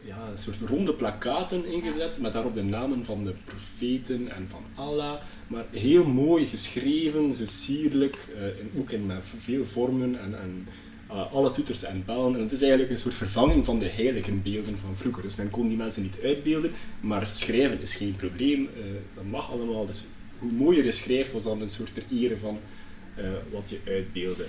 B: ja, een soort ronde plakaten ingezet met daarop de namen van de profeten en van Allah. Maar heel mooi geschreven, zo sierlijk, eh, en ook in met veel vormen en, en uh, alle toeters en bellen. En het is eigenlijk een soort vervanging van de heiligenbeelden van vroeger. Dus men kon die mensen niet uitbeelden, maar schrijven is geen probleem. Uh, dat mag allemaal. Dus hoe mooier je schrijft, was dan een soort ter ere van uh, wat je uitbeelde.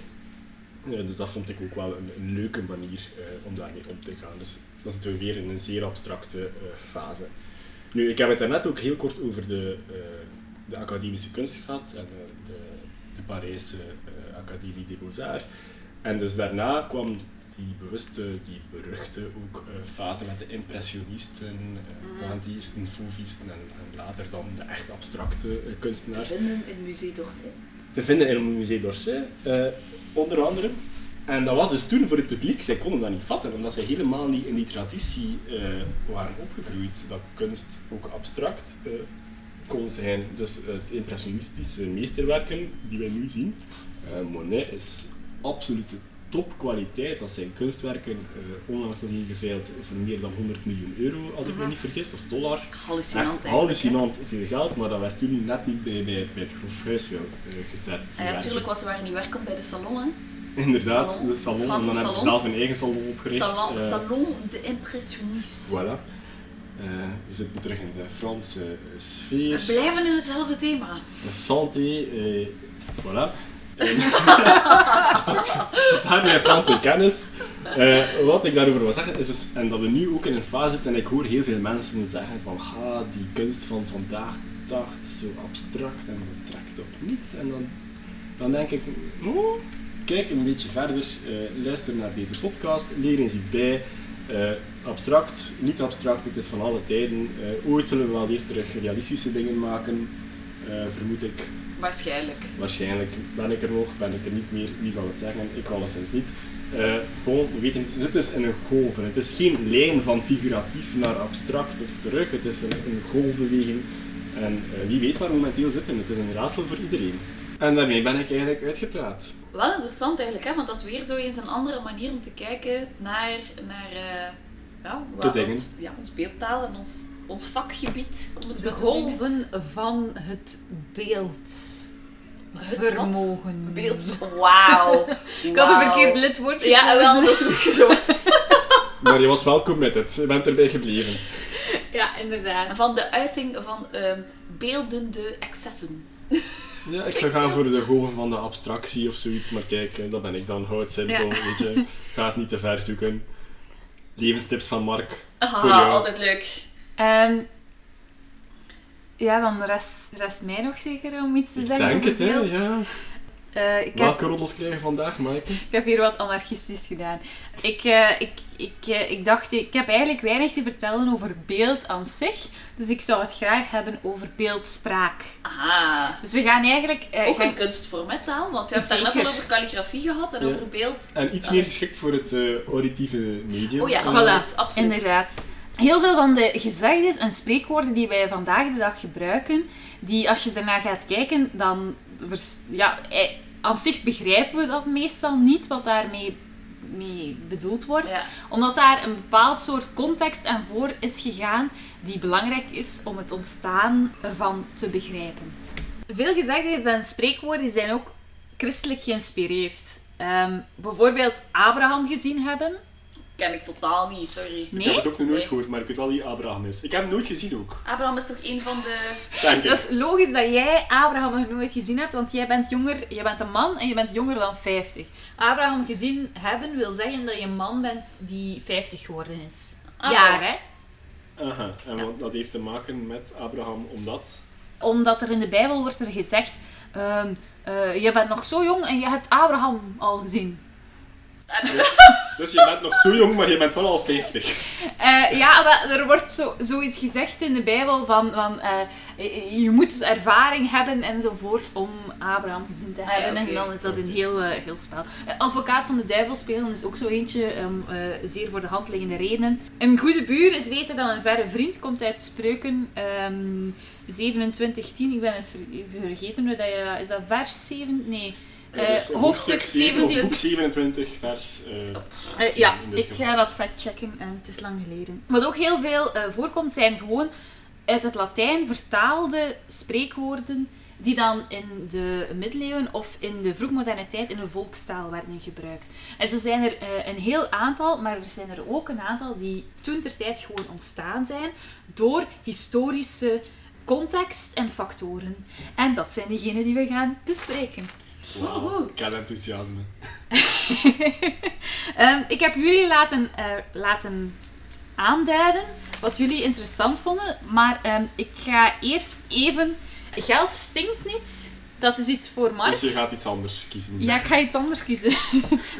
B: Dus dat vond ik ook wel een, een leuke manier om daarmee om te gaan. Dus dan zitten we weer in een zeer abstracte fase. Nu, ik heb het daarnet ook heel kort over de, de academische kunst gehad en de, de Parijse Académie des Beaux-Arts. En dus daarna kwam die bewuste, die beruchte ook, uh, fase met de impressionisten, uh, pointillisten, fauvisten en, en, later dan de echt abstracte uh, kunstenaars.
C: Te vinden in het Musée d'Orsay.
B: Te vinden in het Musée d'Orsay, onder andere. En dat was dus toen voor het publiek, zij konden dat niet vatten, omdat zij helemaal niet in die traditie waren opgegroeid. Dat kunst ook abstract kon zijn. Dus het impressionistische meesterwerken die wij nu zien, Monet is absolute topkwaliteit. Dat zijn kunstwerken, uh, onlangs nog ingeveild voor meer dan 100 miljoen euro, als ik me niet vergis, of dollar.
C: Hallucinant
B: Echt hallucinant veel geld, maar dat werd toen net niet bij, bij, bij het grof huisvuil uh, gezet.
C: Ja, natuurlijk was ze waren niet werken bij de salon, hè?
B: Inderdaad,
C: Salon.
B: de salon.
C: Franse
B: en dan hebben ze zelf een eigen salon opgericht.
C: Salon,
B: Eh,
C: salon de impressioniste.
B: Voilà. Eh, we zitten terug in de Franse eh,
C: We
B: sfeer.
C: blijven in hetzelfde thema.
B: Santé, eh, voilà. En- tot, tot daar mijn Franse kennis. Eh, wat ik daarover wil zeggen is dus, en dat we nu ook in een fase zitten en ik hoor heel veel mensen zeggen van ga die kunst van vandaag de dag zo abstract en dat trekt op niets. En dan, dan denk ik, oh, kijk een beetje verder, eh, luister naar deze podcast, leer eens iets bij. Eh, abstract, niet abstract, het is van alle tijden. Ooit zullen we wel weer terug realistische dingen maken, vermoed ik.
C: Waarschijnlijk.
B: Waarschijnlijk ben ik er nog, ben ik er niet meer, wie zal het zeggen? Ik alleszins niet. Eh bon, we weten niet, het is in een golven. Het is geen lijn van figuratief naar abstract of terug. Het is een, een golfbeweging. En eh, wie weet waar we momenteel zitten. Het is een raadsel voor iedereen. En daarmee ben ik eigenlijk uitgepraat.
C: Wel interessant eigenlijk, hè? want dat is weer zo eens een andere manier om te kijken naar, naar eh, ja, wat ons, ja, ons beeldtaal en ons, ons vakgebied. Om het
A: De golven van het beeld.
C: Het wat?
A: Vermogen.
C: Beeld van wauw. <laughs>
A: Ik had een verkeerd lidwoord
C: Ja, wel, dat is goed zo. <laughs>
B: Maar je was wel committed. Je bent erbij gebleven. <laughs>
A: Ja, inderdaad.
C: Van de uiting van ehm, beeldende excessen.
B: Ja, ik zou gaan voor de golven van de abstractie of zoiets. Maar kijk, eh, dat ben ik dan. Hou het simpel,
A: Ja.
B: weet je. Ga het niet te ver zoeken. Levenstips van Mark. Jou.
C: altijd leuk.
A: Ehm, ja, dan rest, rest mij nog zeker om iets te
B: Ik
A: zeggen
B: denk
A: over
B: het, hè.
A: beeld.
B: Ja.
A: Eh, ik, heb,
B: Welke roddels krijgen we vandaag, Maaike?
A: ik heb hier wat anarchistisch gedaan. Ik, eh, ik, ik, eh, ik dacht, ik heb eigenlijk weinig te vertellen over beeld aan zich. Dus ik zou het graag hebben over beeldspraak.
C: Aha.
A: Dus we gaan eigenlijk... eh,
C: Ook
A: gaan-
C: een kunstvorm, hè, taal? Want we hebben het daarnet al over calligrafie gehad en
B: Ja.
C: over beeld.
B: En iets meer geschikt voor het eh, auditieve medium.
C: Oh ja, absoluut. absoluut.
A: Inderdaad. Heel veel van de gezegdes en spreekwoorden die wij vandaag de dag gebruiken, die als je ernaar gaat kijken, dan... Ja, eh, aan zich begrijpen we dat meestal niet, wat daarmee mee bedoeld wordt.
C: Ja.
A: Omdat daar een bepaald soort context aan voor is gegaan, die belangrijk is om het ontstaan ervan te begrijpen. Veel gezegdes en spreekwoorden zijn ook christelijk geïnspireerd. Ehm, bijvoorbeeld Abraham gezien hebben.
C: Ken ik totaal niet, sorry.
B: Ik
A: Nee?
B: heb het ook nog nooit
C: Nee.
B: gehoord, maar ik weet wel wie Abraham is. Ik heb hem nooit gezien ook.
C: Abraham is toch een van de...
B: Denk ik.
A: Dat is logisch dat jij Abraham nog nooit gezien hebt, want jij bent jonger, jij bent een man en je bent jonger dan 50. Abraham gezien hebben wil zeggen dat je een man bent die 50 geworden is.
C: Ah,
A: Jaar,
C: wel.
A: hè?
B: Aha, en wat dat heeft te maken met Abraham omdat...
A: Omdat er in de Bijbel wordt er gezegd, ehm, eh, je bent nog zo jong en je hebt Abraham al gezien.
B: Dus je bent nog zo jong, maar je bent wel al 50.
A: Eh, ja, maar er wordt zo, zoiets gezegd in de Bijbel van, van eh, je- je moet ervaring hebben enzovoort om Abraham gezien te
C: Ah,
A: hebben.
C: ja.
A: En dan is dat een heel, eh, heel spel. Eh, Advocaat van de duivel spelen is ook zo eentje, um, eh, zeer voor de hand liggende redenen. Een goede buur is beter dan een verre vriend, komt uit Spreuken ehm 27:10. Ik ben eens ver- vergeten hoe dat je... Is dat vers 7? Nee. Eh, hoofdstuk
B: zeven- of
A: 27.
B: Boek 27, vers... eh,
A: Eh, ja, ik
B: geval.
A: ga dat factchecken en het is lang geleden. Wat ook heel veel voorkomt, zijn gewoon uit het Latijn vertaalde spreekwoorden die dan in de middeleeuwen of in de vroegmoderne tijd in een volkstaal werden gebruikt. En zo zijn er een heel aantal, maar er zijn er ook een aantal die toen ter tijd gewoon ontstaan zijn door historische context en factoren. En dat zijn diegenen die we gaan bespreken.
B: Ik had enthousiasme. <laughs>
A: Ehm, ik heb jullie laten, eh, laten aanduiden wat jullie interessant vonden, maar ehm, ik ga eerst even... Geld stinkt niet. Dat is iets voor Mark.
B: Dus je gaat iets anders kiezen.
A: Ja, ik ga iets anders kiezen. <laughs>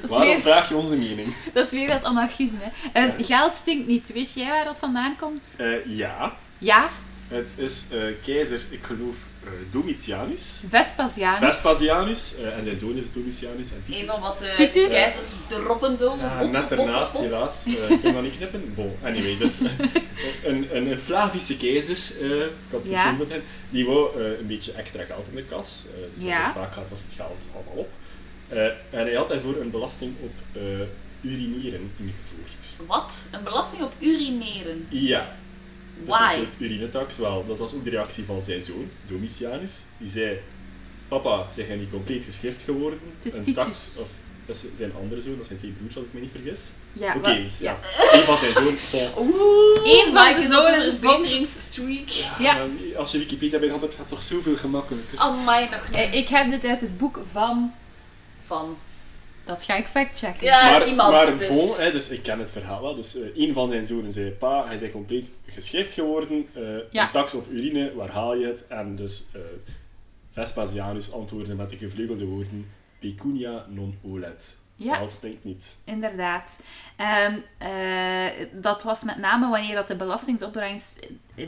B: Waarom
A: weer,
B: vraag je onze mening? <laughs>
A: dat is weer dat anarchisme.
B: Ja.
A: Geld stinkt niet. Weet jij waar dat vandaan komt?
B: Eh, ja,
A: Ja,
B: het is eh, keizer, ik geloof, eh, Domitianus.
A: Vespasianus.
B: Vespasianus, eh, en zijn zoon is Domitianus en Titus.
C: Een van wat uh,
A: Titus.
C: keizers droppen zo.
B: Net
C: hop.
B: helaas. Ik kan dat niet knippen. Bon, anyway, dus <laughs> een, een, een Flavische keizer, eh, ik had het
A: Ja.
B: met hem, die wou eh, een beetje extra geld in de kas. eh zoals
A: Ja.
B: het vaak gaat, was het geld allemaal op. Eh, en hij had daarvoor een belasting op eh, urineren ingevoerd.
C: Wat? Een belasting op urineren.
B: Ja, dus een soort urinetax. Wel, dat was ook de reactie van zijn zoon, Domitianus. Die zei, papa, zijn jij niet compleet geschift geworden?
A: Het is
B: een
A: Titus.
B: tax, of dat is zijn andere zoon, dat zijn twee broers als ik me niet vergis.
A: Ja,
B: Oké, dus ja. Een van zijn zoon.
C: Oeh,
A: Eén van zonen
C: op een verbeteringsstreak.
A: Ja.
B: Als je Wikipedia bent, het gaat toch zoveel gemakkelijker.
C: Amai, nog niet.
A: Eh, Ik heb dit uit het boek van...
C: Van.
A: Dat ga ik factchecken.
C: Ja,
B: maar,
C: iemand
B: maar
C: dus.
B: bon, hè, dus ik ken het verhaal wel. Dus eh, een van zijn zonen zei, pa, hij is compleet geschift geworden. eh,
A: Ja.
B: Een tax op urine, waar haal je het? En dus eh, Vespasianus antwoordde met de gevleugelde woorden, pecunia non olet.
A: Ja.
B: Geld stinkt niet.
A: Inderdaad. Ehm, eh, dat was met name wanneer dat de belastingsopbrengst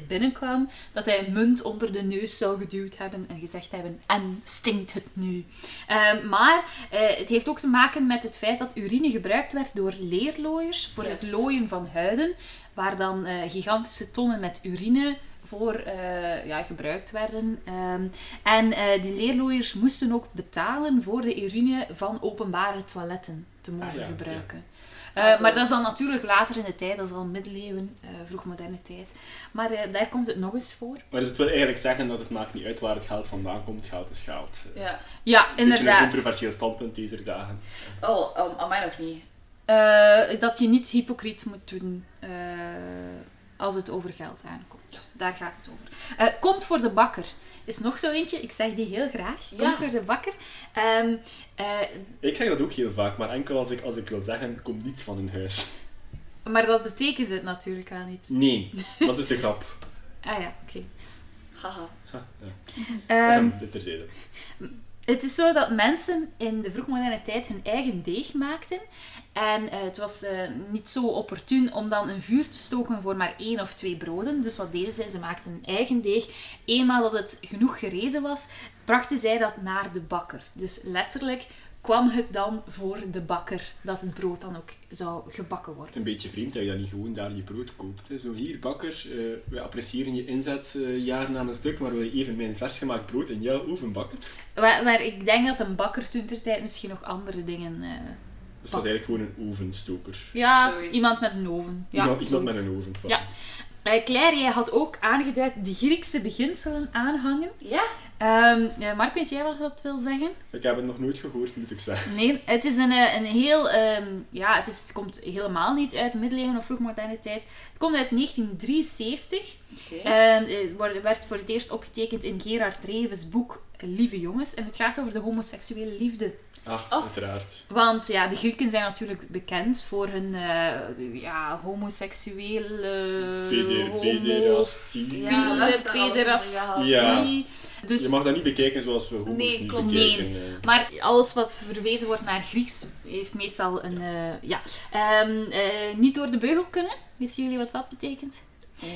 A: binnenkwam, dat hij een munt onder de neus zou geduwd hebben en gezegd hebben, en stinkt het nu. Ehm, maar eh, het heeft ook te maken met het feit dat urine gebruikt werd door leerlooiers voor het looien van huiden, waar dan eh, gigantische tonnen met urine voor eh, ja, gebruikt werden. Ehm, en eh, die leerlooiers moesten ook betalen voor de urine van openbare toiletten te mogen
B: Ah, ja,
A: gebruiken.
C: Ja.
A: Eh, maar dat is dan natuurlijk later in de tijd, dat is al middeleeuwen, eh vroegmoderne tijd. Maar eh, daar komt het nog eens voor.
B: Maar dus het wil eigenlijk zeggen dat het maakt niet uit waar het geld vandaan komt. Geld is geld.
C: Ja.
A: Ja,
B: een
A: inderdaad.
B: controversieel standpunt deze dagen.
C: Oh, um, aan mij nog niet.
A: Eh, dat je niet hypocriet moet doen eh, als het over geld aankomt. Daar gaat het over. Eh, komt voor de bakker. Is nog zo eentje, ik zeg die heel graag. Komt
C: Ja.
A: voor de bakker. Ehm, eh,
B: Ik zeg dat ook heel vaak, maar enkel als ik, als ik wil zeggen, komt niets van een huis.
A: maar dat betekent het natuurlijk wel niet.
B: Nee, <laughs> dat is de grap.
A: Ah ja, oké.
C: Haha.
B: Ha, ja.
A: Ehm,
B: Dit terzijde.
A: Het is zo dat mensen in de vroegmoderne tijd hun eigen deeg maakten. En eh, het was eh, niet zo opportun om dan een vuur te stoken voor maar één of twee broden. Dus wat deden zij? Ze maakten een eigen deeg. Eenmaal dat het genoeg gerezen was, brachten zij dat naar de bakker. Dus letterlijk kwam het dan voor de bakker dat het brood dan ook zou gebakken worden.
B: Een beetje vreemd dat je dan niet gewoon daar je brood koopt. Hè. Zo hier, bakker, eh, wij appreciëren je inzet eh, jaren aan een stuk, maar wil je even mijn vers gemaakt brood in jouw oven bakken?
A: Maar, maar ik denk dat een bakker toen ter tijd misschien nog andere dingen... eh,
B: Dus dat is eigenlijk gewoon een ovenstoker.
A: ja,
C: Zoiets.
A: iemand met een oven. Ja,
B: iemand, iemand met een oven. voilà.
A: Ja. Claire, jij had ook aangeduid de Griekse beginselen aanhangen.
C: Ja?
A: Ehm, eh, Mark, weet jij wat dat wil zeggen?
B: Ik heb het nog nooit gehoord, moet ik zeggen.
A: Nee, het is een, eh, een heel... ehm, ja, het, is, het komt helemaal niet uit de middeleeuwen of vroegmoderne tijd. Het komt uit 1973.
C: Oké.
A: En eh, wordt- werd voor het eerst opgetekend in Gerard Reven's boek Lieve Jongens. En het gaat over de homoseksuele liefde.
B: Ah,
C: Oh.
B: uiteraard.
A: Want ja, de Grieken zijn natuurlijk bekend voor hun eh, ja, homoseksuele...
B: Peder-
A: homo-
B: pederastie.
C: Ja, het er
A: pederastie.
B: Ja.
A: Dus,
B: Je mag dat niet bekijken zoals we homo's
C: Nee,
B: niet
C: klopt.
B: bekijken. eh.
A: Maar alles wat verwezen wordt naar Grieks heeft meestal een... eh, ja, Ehm, eh, niet door de beugel kunnen. Weten jullie wat dat betekent?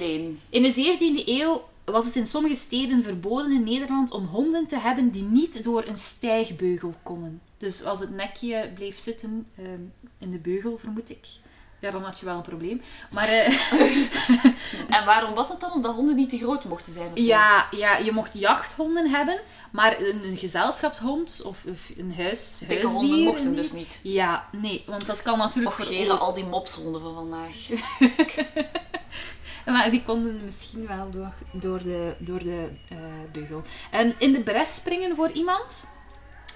C: Nee.
A: In de 17e eeuw was het in sommige steden verboden in Nederland om honden te hebben die niet door een stijgbeugel konden. Dus als het nekje bleef zitten ehm, in de beugel, vermoed ik, ja, dan had je wel een probleem. Maar, eh, <laughs> <laughs>
C: en waarom was dat dan? Omdat honden niet te groot mochten zijn of zo?
A: Ja, ja, je mocht jachthonden hebben, maar een, een gezelschapshond of, of een huis,
C: Dikke
A: huisdier...
C: honden mochten dus niet.
A: Ja, nee, want dat kan natuurlijk
C: geren, al die mopshonden van vandaag. <laughs>
A: Maar die konden misschien wel door, door de, door de eh, beugel. En in de bres springen voor iemand.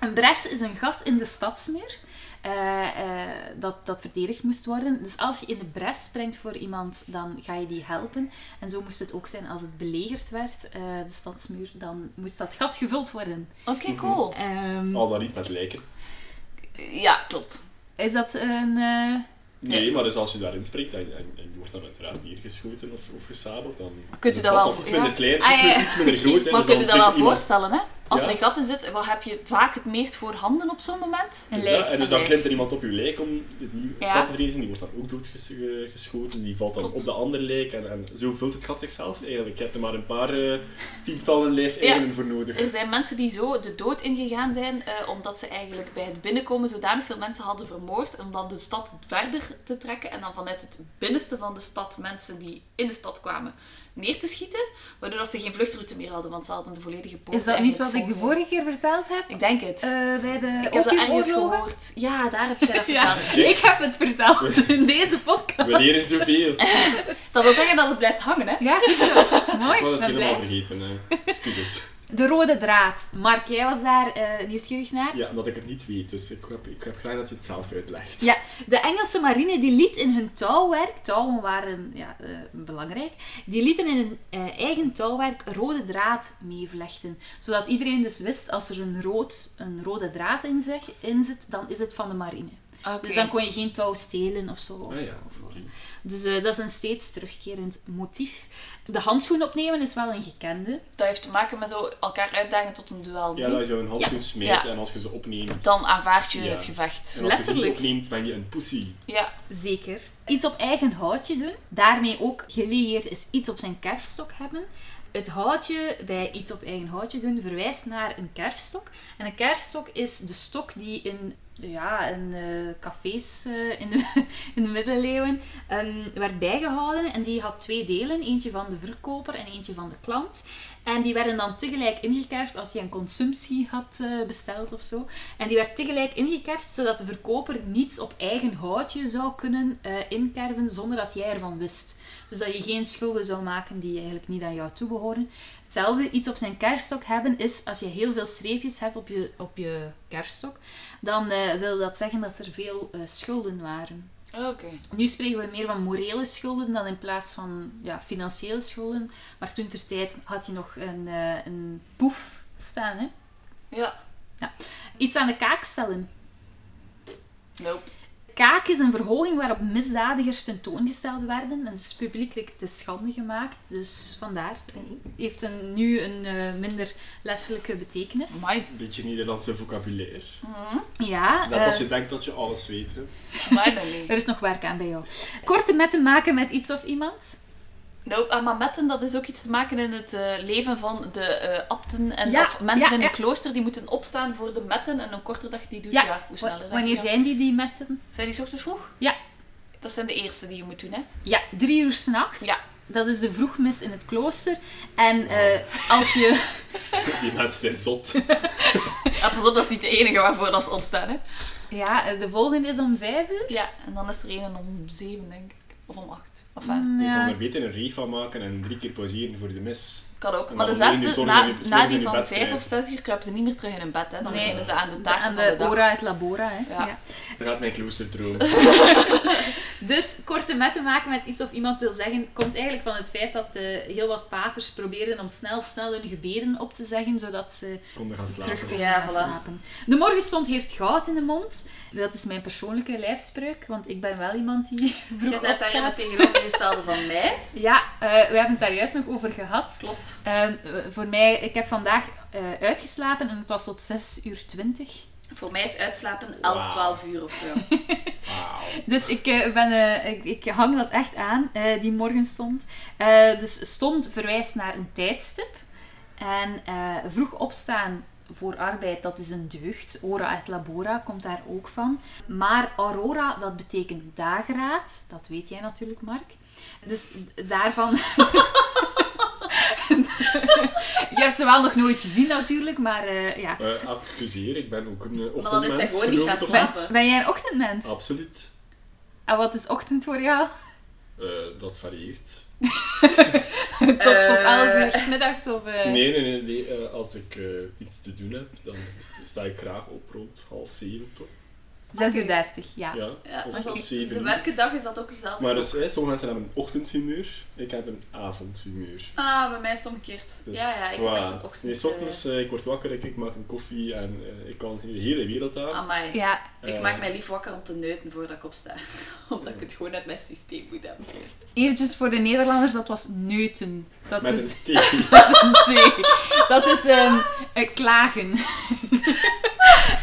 A: Een bres is een gat in de stadsmuur. Eh, eh, dat, dat verdedigd moest worden. Dus als je in de bres springt voor iemand, dan ga je die helpen. En zo moest het ook zijn als het belegerd werd, eh, de stadsmuur, dan moest dat gat gevuld worden.
C: Oké, cool.
A: Ehm,
B: Al dan niet met lijken.
C: Ja, klopt.
A: is dat een... eh,
B: Nee, maar dus als je daarin springt en, en, en je wordt dan uiteraard neergeschoten of, of gesabeld, dan
C: Kunt u dat wel
B: iets minder klein,
C: Ah,
B: iets,
C: ja, ja.
B: iets minder groot. hè,
C: Maar
B: dus
C: kun je
B: dan
C: dat wel voorstellen, hè? Als
B: Ja.
C: er een gat in zit, wat heb je vaak het meest voor handen op zo'n moment?
A: een
B: Dus
A: lijk.
B: en dus dan
C: lijk.
B: klimt er iemand op je lijk om het
C: Ja.
B: gat te verdedigen, die wordt dan ook doodgeschoten, die valt dan
C: Klopt.
B: op de andere lijk en, en zo vult het gat zichzelf eigenlijk. Je hebt er maar een paar eh, tientallen lijfeigenen voor nodig.
C: Er zijn mensen die zo de dood ingegaan zijn, eh, omdat ze eigenlijk bij het binnenkomen zodanig veel mensen hadden vermoord, om dan de stad verder te trekken en dan vanuit het binnenste van de stad mensen die in de stad kwamen neer te schieten, waardoor dat ze geen vluchtroute meer hadden, want ze hadden de volledige poort
A: Is dat niet wat ik de vorige keer verteld heb?
C: Ik denk het.
A: Eh, bij de
C: ik heb dat ergens gehoord. Ja, daar heb jij dat <laughs>
A: Ja,
C: verteld.
A: ik heb het verteld <laughs> in deze podcast.
B: We leren zoveel. <laughs>
C: Dat wil zeggen dat het blijft hangen, hè?
A: Ja, goed zo. Mooi,
B: Ik was het helemaal
A: blij.
B: vergeten. eh. Excuses.
A: De rode draad. Mark, jij was daar eh, nieuwsgierig naar?
B: Ja, omdat ik het niet weet, dus ik heb, ik heb graag dat je het zelf uitlegt.
A: Ja, de Engelse marine die liet in hun touwwerk, touwen waren ja, eh, belangrijk, die lieten in hun eh, eigen touwwerk rode draad meevlechten. Zodat iedereen dus wist, als er een, rood, een rode draad in, zeg, in zit, dan is het van de marine.
C: Oké.
A: Dus dan kon je geen touw stelen of zo.
B: Ah ja,
A: Dus eh, dat is een steeds terugkerend motief. De handschoen opnemen is wel een gekende.
C: Dat heeft te maken met zo elkaar uitdagen tot een duel.
B: ja dat je een handschoen
C: Ja.
B: en als je ze opneemt...
C: Dan aanvaard je
B: Ja.
C: het gevecht.
B: En als je ze
A: Letterlijk.
B: opneemt, ben je een pussy.
C: Ja.
A: Zeker. Iets op eigen houtje doen. Daarmee ook gelieerd is iets op zijn kerfstok hebben. Het houtje bij iets op eigen houtje doen verwijst naar een kerfstok. En een kerfstok is de stok die in, ja, in eh, cafés eh, in, de, <laughs> in de middeleeuwen ehm, werd bijgehouden. En die had twee delen. Eentje van de verkoper en eentje van de klant. En die werden dan tegelijk ingekerfd als je een consumptie had eh, besteld of zo. En die werd tegelijk ingekerfd, zodat de verkoper niets op eigen houtje zou kunnen inkerven zonder dat jij ervan wist. Dus dat je geen schulden zou maken die eigenlijk niet aan jou toebehoren. Hetzelfde, iets op zijn kerfstok hebben, is als je heel veel streepjes hebt op je, op je kerfstok, dan eh, wil dat zeggen dat er veel eh, schulden waren.
C: Oké.
A: Nu spreken we meer van morele schulden dan in plaats van ja, financiële schulden. Maar toen ter tijd had je nog een, eh, een poef staan. Hè?
C: Ja.
A: Iets aan de kaak stellen.
C: Nope.
A: Kaak is een verhoging waarop misdadigers tentoongesteld werden en dus publiekelijk te schande gemaakt. Dus vandaar. Heeft een, nu een eh, minder letterlijke betekenis.
C: Amai.
B: Een beetje Nederlandse vocabulaire.
A: Ja,
B: Net
A: eh,
B: als je denkt dat je alles weet. Hè.
C: Amai, dan niet.
A: er is nog werk aan bij jou. Korte metten maken met iets of iemand.
C: Nou, ah, maar metten, dat is ook iets te maken in het eh, leven van de eh abten en
A: Ja,
C: of mensen
A: ja,
C: in
A: ja.
C: een klooster die moeten opstaan voor de metten en hoe korter dat je die doet, ja,
A: Ja,
C: hoe sneller.
A: wanneer zijn die die metten?
C: Zijn die 's ochtends vroeg?
A: Ja.
C: Dat zijn de eerste die je moet doen, hè?
A: Ja, drie uur s'nachts.
C: Ja.
A: Dat is de vroegmis in het klooster. En eh, als je... <laughs>
B: Die mensen zijn zot.
C: Ja, pas op, dat is niet de enige waarvoor dat ze opstaan, hè?
A: Ja, de volgende is om vijf uur.
C: Ja, en dan is er een om zeven, denk ik. Of om acht. Enfin,
A: Mm,
B: Je kan er beter een reef van maken en drie keer pauzeren voor de mis.
C: kan ook. Maar de
B: dan
C: zesde, na,
B: je-
C: na die van vijf of zes uur kruipen ze niet meer terug in hun bed, hè? Dan
A: Nee.
C: beginnen ze aan de
A: De, aan
C: van de
A: de
C: dag.
A: ora et labora. Hè.
C: Ja.
A: Ja.
B: Daar gaat mijn kloosterdroom. <laughs> <laughs>
A: Dus korte metten maken met iets of iemand wil zeggen, komt eigenlijk van het feit dat eh, heel wat paters proberen om snel, snel hun gebeden op te zeggen, zodat ze
B: Konden gaan slapen.
A: terug kunnen
C: Ja,
A: gaan
C: voilà.
A: slapen. De morgenstond heeft goud in de mond. Dat is mijn persoonlijke lijfspreuk, want ik ben wel iemand die <laughs>
C: Je
A: vroeg
C: zet daar in het tegenovergestelde van mij. <laughs>
A: Ja, eh, we hebben het daar juist nog over gehad.
C: Klopt.
A: Eh, voor mij, ik heb vandaag eh, uitgeslapen en het was tot 6 uur 20.
C: Voor mij is uitslapen 11,
B: Wauw.
C: 12 uur of zo. <laughs>
A: Dus ik, eh, ben, eh, ik, ik hang dat echt aan, eh, die morgenstond. Eh, dus stond verwijst naar een tijdstip. En eh, vroeg opstaan voor arbeid, dat is een deugd. Ora et labora komt daar ook van. Maar aurora, dat betekent dageraad. Dat weet jij natuurlijk, Mark. Dus daarvan... <laughs> <laughs> Je hebt ze wel nog nooit gezien natuurlijk, maar eh, ja.
B: Uh, excuseer, ik ben ook een uh,
C: Maar dan is hij gewoon niet gaan slapen.
A: Ben, ben jij een ochtendmens?
B: Absoluut.
A: En wat is ochtend voor jou?
B: Eh, dat varieert. <laughs>
A: tot, tot
C: Eh.
A: 11 uur 's middags of... eh,
B: Nee, nee, nee. nee. eh, als ik eh, iets te doen heb, dan st- sta ik graag op rond half zeven toch?
A: 36, ja.
B: Ja,
C: Ja,
B: of, of
C: de werkendag is dat ook hetzelfde.
B: Maar dus, hè, sommige mensen hebben een ochtendhumeur, ik heb een avondhumeur.
C: Ah, bij mij is het omgekeerd.
B: Dus,
C: ja, ja, ik
B: voilà.
C: heb echt een ochtend...
B: Nee, 's ochtends, eh, ik word wakker, ik, ik maak een koffie en eh, ik kan de hele wereld aan.
C: eh, amai.
A: Ja,
C: Ik
B: Eh,
C: maak mij lief wakker om te neuten voordat ik opsta. <laughs> Omdat ik het gewoon uit mijn systeem moet hebben.
A: eventjes voor de Nederlanders, dat was neuten. Dat
B: Met
A: is
B: een thee.
A: dat is een T. Dat is ehm, eh, klagen.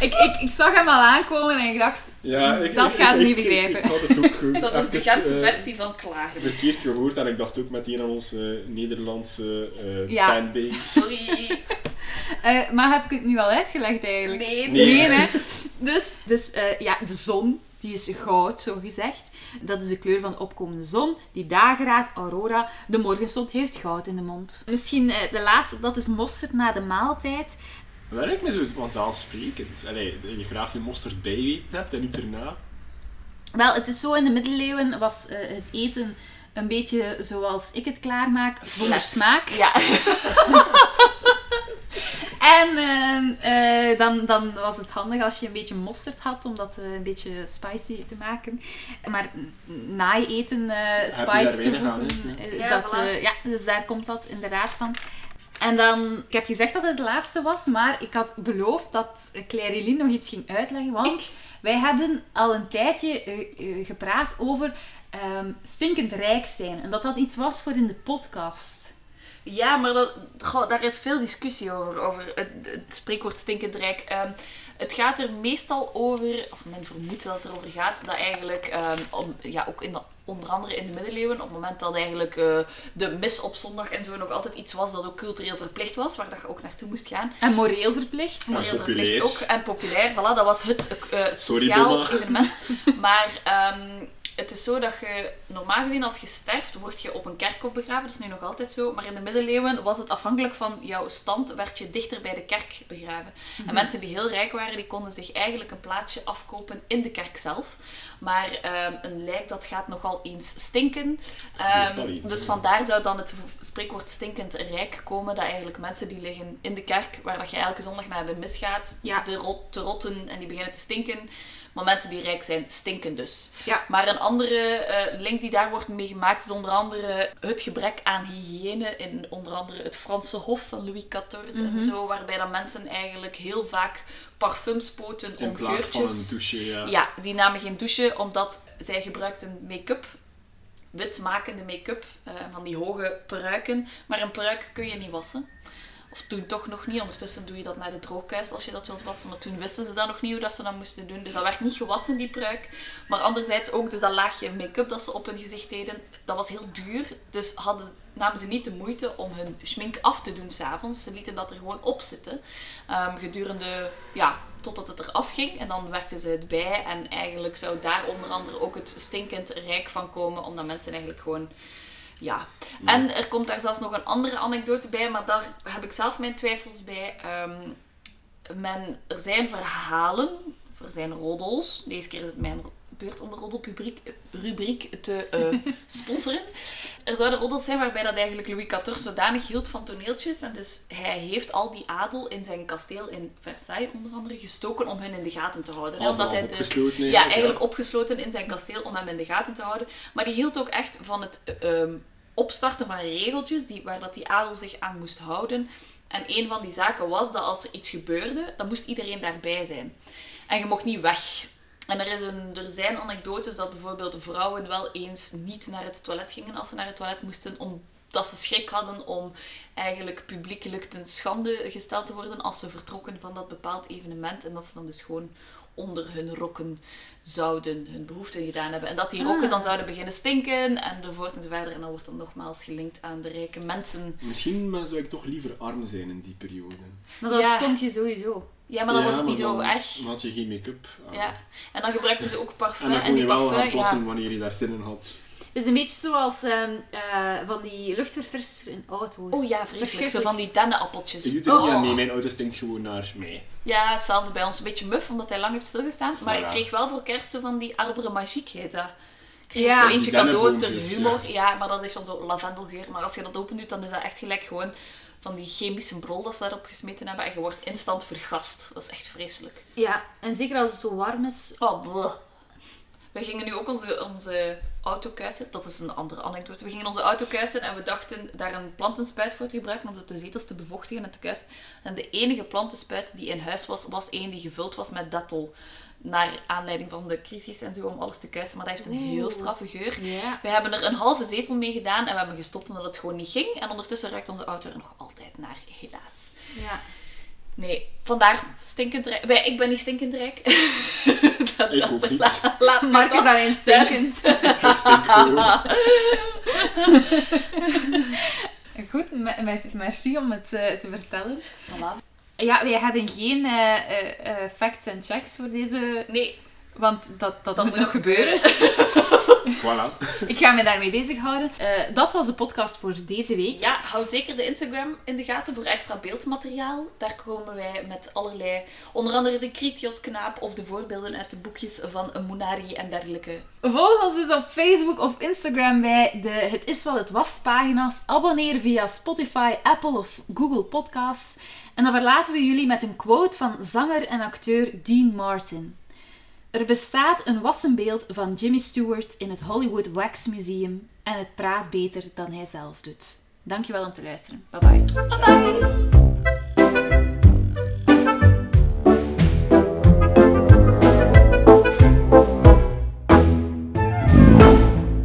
A: Ik, ik, ik zag hem al aankomen en ik dacht,
B: Ja, ik,
A: Dat
B: ik-
A: gaan ze
B: ik-
A: niet
B: ik-
A: begrijpen.
B: Ik, had het ook eh,
C: Dat is de Gentse
B: eh,
C: versie van klagen.
B: verkeerd gehoord en ik dacht ook meteen aan onze Nederlandse eh,
A: Ja.
B: fanbase.
C: Sorry. <laughs>
A: eh, maar heb ik het nu al uitgelegd eigenlijk?
C: Nee,
B: Nee.
A: Nee, hè? Dus, dus eh, ja, de zon, die is goud, zo gezegd. Dat is de kleur van de opkomende zon. Die dageraad, aurora. De morgenstond heeft goud in de mond. Misschien eh, de laatste, dat is mosterd na de maaltijd.
B: Dat lijkt me zo vanzelfsprekend. Allee, dat je graag je mosterd bijweten hebt en niet erna.
A: Wel, het is zo, in de middeleeuwen was eh, het eten een beetje zoals ik het klaarmaak, zonder smaak.
C: Ja. <laughs>
A: En ehm, eh, dan, dan was het handig als je een beetje mosterd had, om dat eh, een beetje spicy te maken. Maar na je eten eh spice toevoegen,
B: hè?
A: eh, is
C: Ja,
A: dat,
C: voilà.
A: eh, ja, dus daar komt dat inderdaad van. En dan, ik heb gezegd dat het de laatste was, maar ik had beloofd dat Claire nog iets ging uitleggen, want wij hebben al een tijdje eh, eh, gepraat over ehm, stinkend rijk zijn. En dat dat iets was voor in de podcast.
C: Ja, maar dat, goh, daar is veel discussie over, over het, het spreekwoord stinkend rijk. Ehm, het gaat er meestal over, of men vermoedt dat het erover gaat, dat eigenlijk, ehm, om, ja, ook in de, onder andere in de middeleeuwen, op het moment dat eigenlijk eh, de mis op zondag en zo nog altijd iets was dat ook cultureel verplicht was, waar dat je ook naartoe moest gaan.
A: En moreel verplicht.
B: En populair.
C: verplicht ook. En populair, voilà, dat was het eh,
B: Sorry,
C: sociaal evenement. <laughs> Maar ehm, het is zo dat je, normaal gezien als je sterft, word je op een kerkhof begraven. Dat is nu nog altijd zo. Maar in de middeleeuwen was het afhankelijk van jouw stand, werd je dichter bij de kerk begraven. En mensen die heel rijk waren, die konden zich eigenlijk een plaatsje afkopen in de kerk zelf. Maar ehm, een lijk, dat gaat nogal eens stinken. Ehm,
B: iets,
C: dus vandaar zou dan het spreekwoord stinkend rijk komen. Dat eigenlijk mensen die liggen in de kerk, waar dat je elke zondag naar de mis gaat,
A: Ja.
C: de rot, te rotten en die beginnen te stinken. Maar mensen die rijk zijn, stinken dus.
A: Ja.
C: Maar een andere eh, link die daar wordt mee gemaakt is onder andere het gebrek aan hygiëne in onder andere het Franse Hof van Louis XIV en zo, waarbij dan mensen eigenlijk heel vaak parfums spoten
B: In
C: om
B: plaats van een
C: geurtjes.
B: douche, ja.
C: Ja, die namen geen douche omdat zij gebruikten make-up. Witmakende make-up, eh, van die hoge pruiken. Maar een pruik kun je niet wassen. Of toen toch nog niet. Ondertussen doe je dat naar de droogkuis als je dat wilt wassen. Maar toen wisten ze dat nog niet hoe dat ze dat moesten doen. Dus dat werd niet gewassen, die pruik. Maar anderzijds ook dus dat laagje make-up dat ze op hun gezicht deden. Dat was heel duur. Dus hadden, namen ze niet de moeite om hun schmink af te doen s'avonds. Ze lieten dat er gewoon op zitten. Ehm, gedurende, ja, totdat het eraf ging. En dan werkten ze het bij. En eigenlijk zou daar onder andere ook het stinkend rijk van komen. Omdat mensen eigenlijk gewoon... Ja. En er komt daar zelfs nog een andere anekdote bij. Maar daar heb ik zelf mijn twijfels bij. Ehm, men, er zijn verhalen. Er zijn roddels. Deze keer is het mijn beurt om de roddelrubriek rubriek te eh, <laughs> sponsoren. Er zouden roddels zijn waarbij dat eigenlijk Louis XIV zodanig hield van toneeltjes. En dus hij heeft al die adel in zijn kasteel in Versailles onder andere gestoken om hun in de gaten te houden. hè. Omdat
B: half
C: hij de, ja,
B: eigenlijk,
C: opgesloten in zijn kasteel om hem in de gaten te houden. Maar die hield ook echt van het ehm, opstarten van regeltjes die, waar dat die adel zich aan moest houden. En een van die zaken was dat als er iets gebeurde, dan moest iedereen daarbij zijn. En je mocht niet weg. En er, is een, er zijn anekdotes dat bijvoorbeeld vrouwen wel eens niet naar het toilet gingen als ze naar het toilet moesten, omdat ze schrik hadden om eigenlijk publiekelijk ten schande gesteld te worden als ze vertrokken van dat bepaald evenement. En dat ze dan dus gewoon onder hun rokken zouden hun behoeften gedaan hebben. En dat die rokken dan zouden beginnen stinken enzovoort enzovoort. En dan wordt dat nogmaals gelinkt aan de rijke mensen.
B: Misschien maar zou ik toch liever arm zijn in die periode.
A: Maar dat
C: Ja.
A: stonk je sowieso.
C: Ja, maar dan
B: Ja,
C: was het niet zo
B: dan
C: erg.
B: had je geen make-up aan.
C: Ja. En dan gebruikten ze ook parfum.
B: En dan
C: En,
B: kon
C: die
B: je wel gaan
C: parfum,
B: plassen
C: ja.
B: wanneer je daar zin in had.
A: Het is een beetje zoals ehm, eh, van die luchtverfrissers in auto's.
C: Oh ja, vreselijk. Zo van die dennenappeltjes.
B: Ik doe het niet
C: Oh.
B: aan mee, mijn auto stinkt gewoon naar mij.
C: Ja, hetzelfde bij ons. Een beetje muf, omdat hij lang heeft stilgestaan. Maar ik kreeg wel voor kerst zo van die arbre magique, heet dat. Ik kreeg
A: Ja.
C: zo eentje cadeau ter humor. Ja. maar dat heeft dan zo lavendelgeur. Maar als je dat open doet, dan is dat echt gelijk gewoon van die chemische brol dat ze daarop gesmeten hebben. En je wordt instant vergast. Dat is echt vreselijk.
A: Ja, en zeker als het zo warm is.
C: Oh, bleh. We gingen nu ook onze, onze auto kuisen. Dat is een andere anekdote. We gingen onze auto kuisen en we dachten daar een plantenspuit voor te gebruiken om de zetels te bevochtigen en te kuisen. En de enige plantenspuit die in huis was, was één die gevuld was met Dettol. Naar aanleiding van de crisis en zo, om alles te kuisen. Maar dat heeft een heel straffe geur. We hebben er een halve zetel mee gedaan en we hebben gestopt omdat het gewoon niet ging. En ondertussen ruikt onze auto er nog altijd naar, helaas.
A: Ja.
C: Nee, vandaar stinkend rijk. Wij- Ik ben niet stinkend rijk. <laughs> Dat-
B: Ik ook niet.
C: La- laat <laughs>
A: Mark is alleen stinkend.
B: Ik stink gewoon.
A: Goed, me- me- merci om het eh, te vertellen.
C: Voilà.
A: Ja, wij hebben geen eh, eh, eh, facts en checks voor deze...
C: Nee,
A: Want dat, dat,
C: dat
A: moet nog <laughs> gebeuren.
B: Voilà.
A: Ik ga me daarmee bezighouden. Eh dat was de podcast voor deze week.
C: Ja, hou zeker de Instagram in de gaten voor extra beeldmateriaal. Daar komen wij met allerlei, onder andere de Kritios-knaap of de voorbeelden uit de boekjes van Munari en dergelijke.
A: Volg ons dus op Facebook of Instagram bij de Het is wat het was pagina's. Abonneer via Spotify, Apple of Google Podcasts. En dan verlaten we jullie met een quote van zanger en acteur Dean Martin. Er bestaat een wassenbeeld van Jimmy Stewart in het Hollywood Wax Museum en het praat beter dan hij zelf doet. Dankjewel om te luisteren. Bye bye.
C: Bye bye!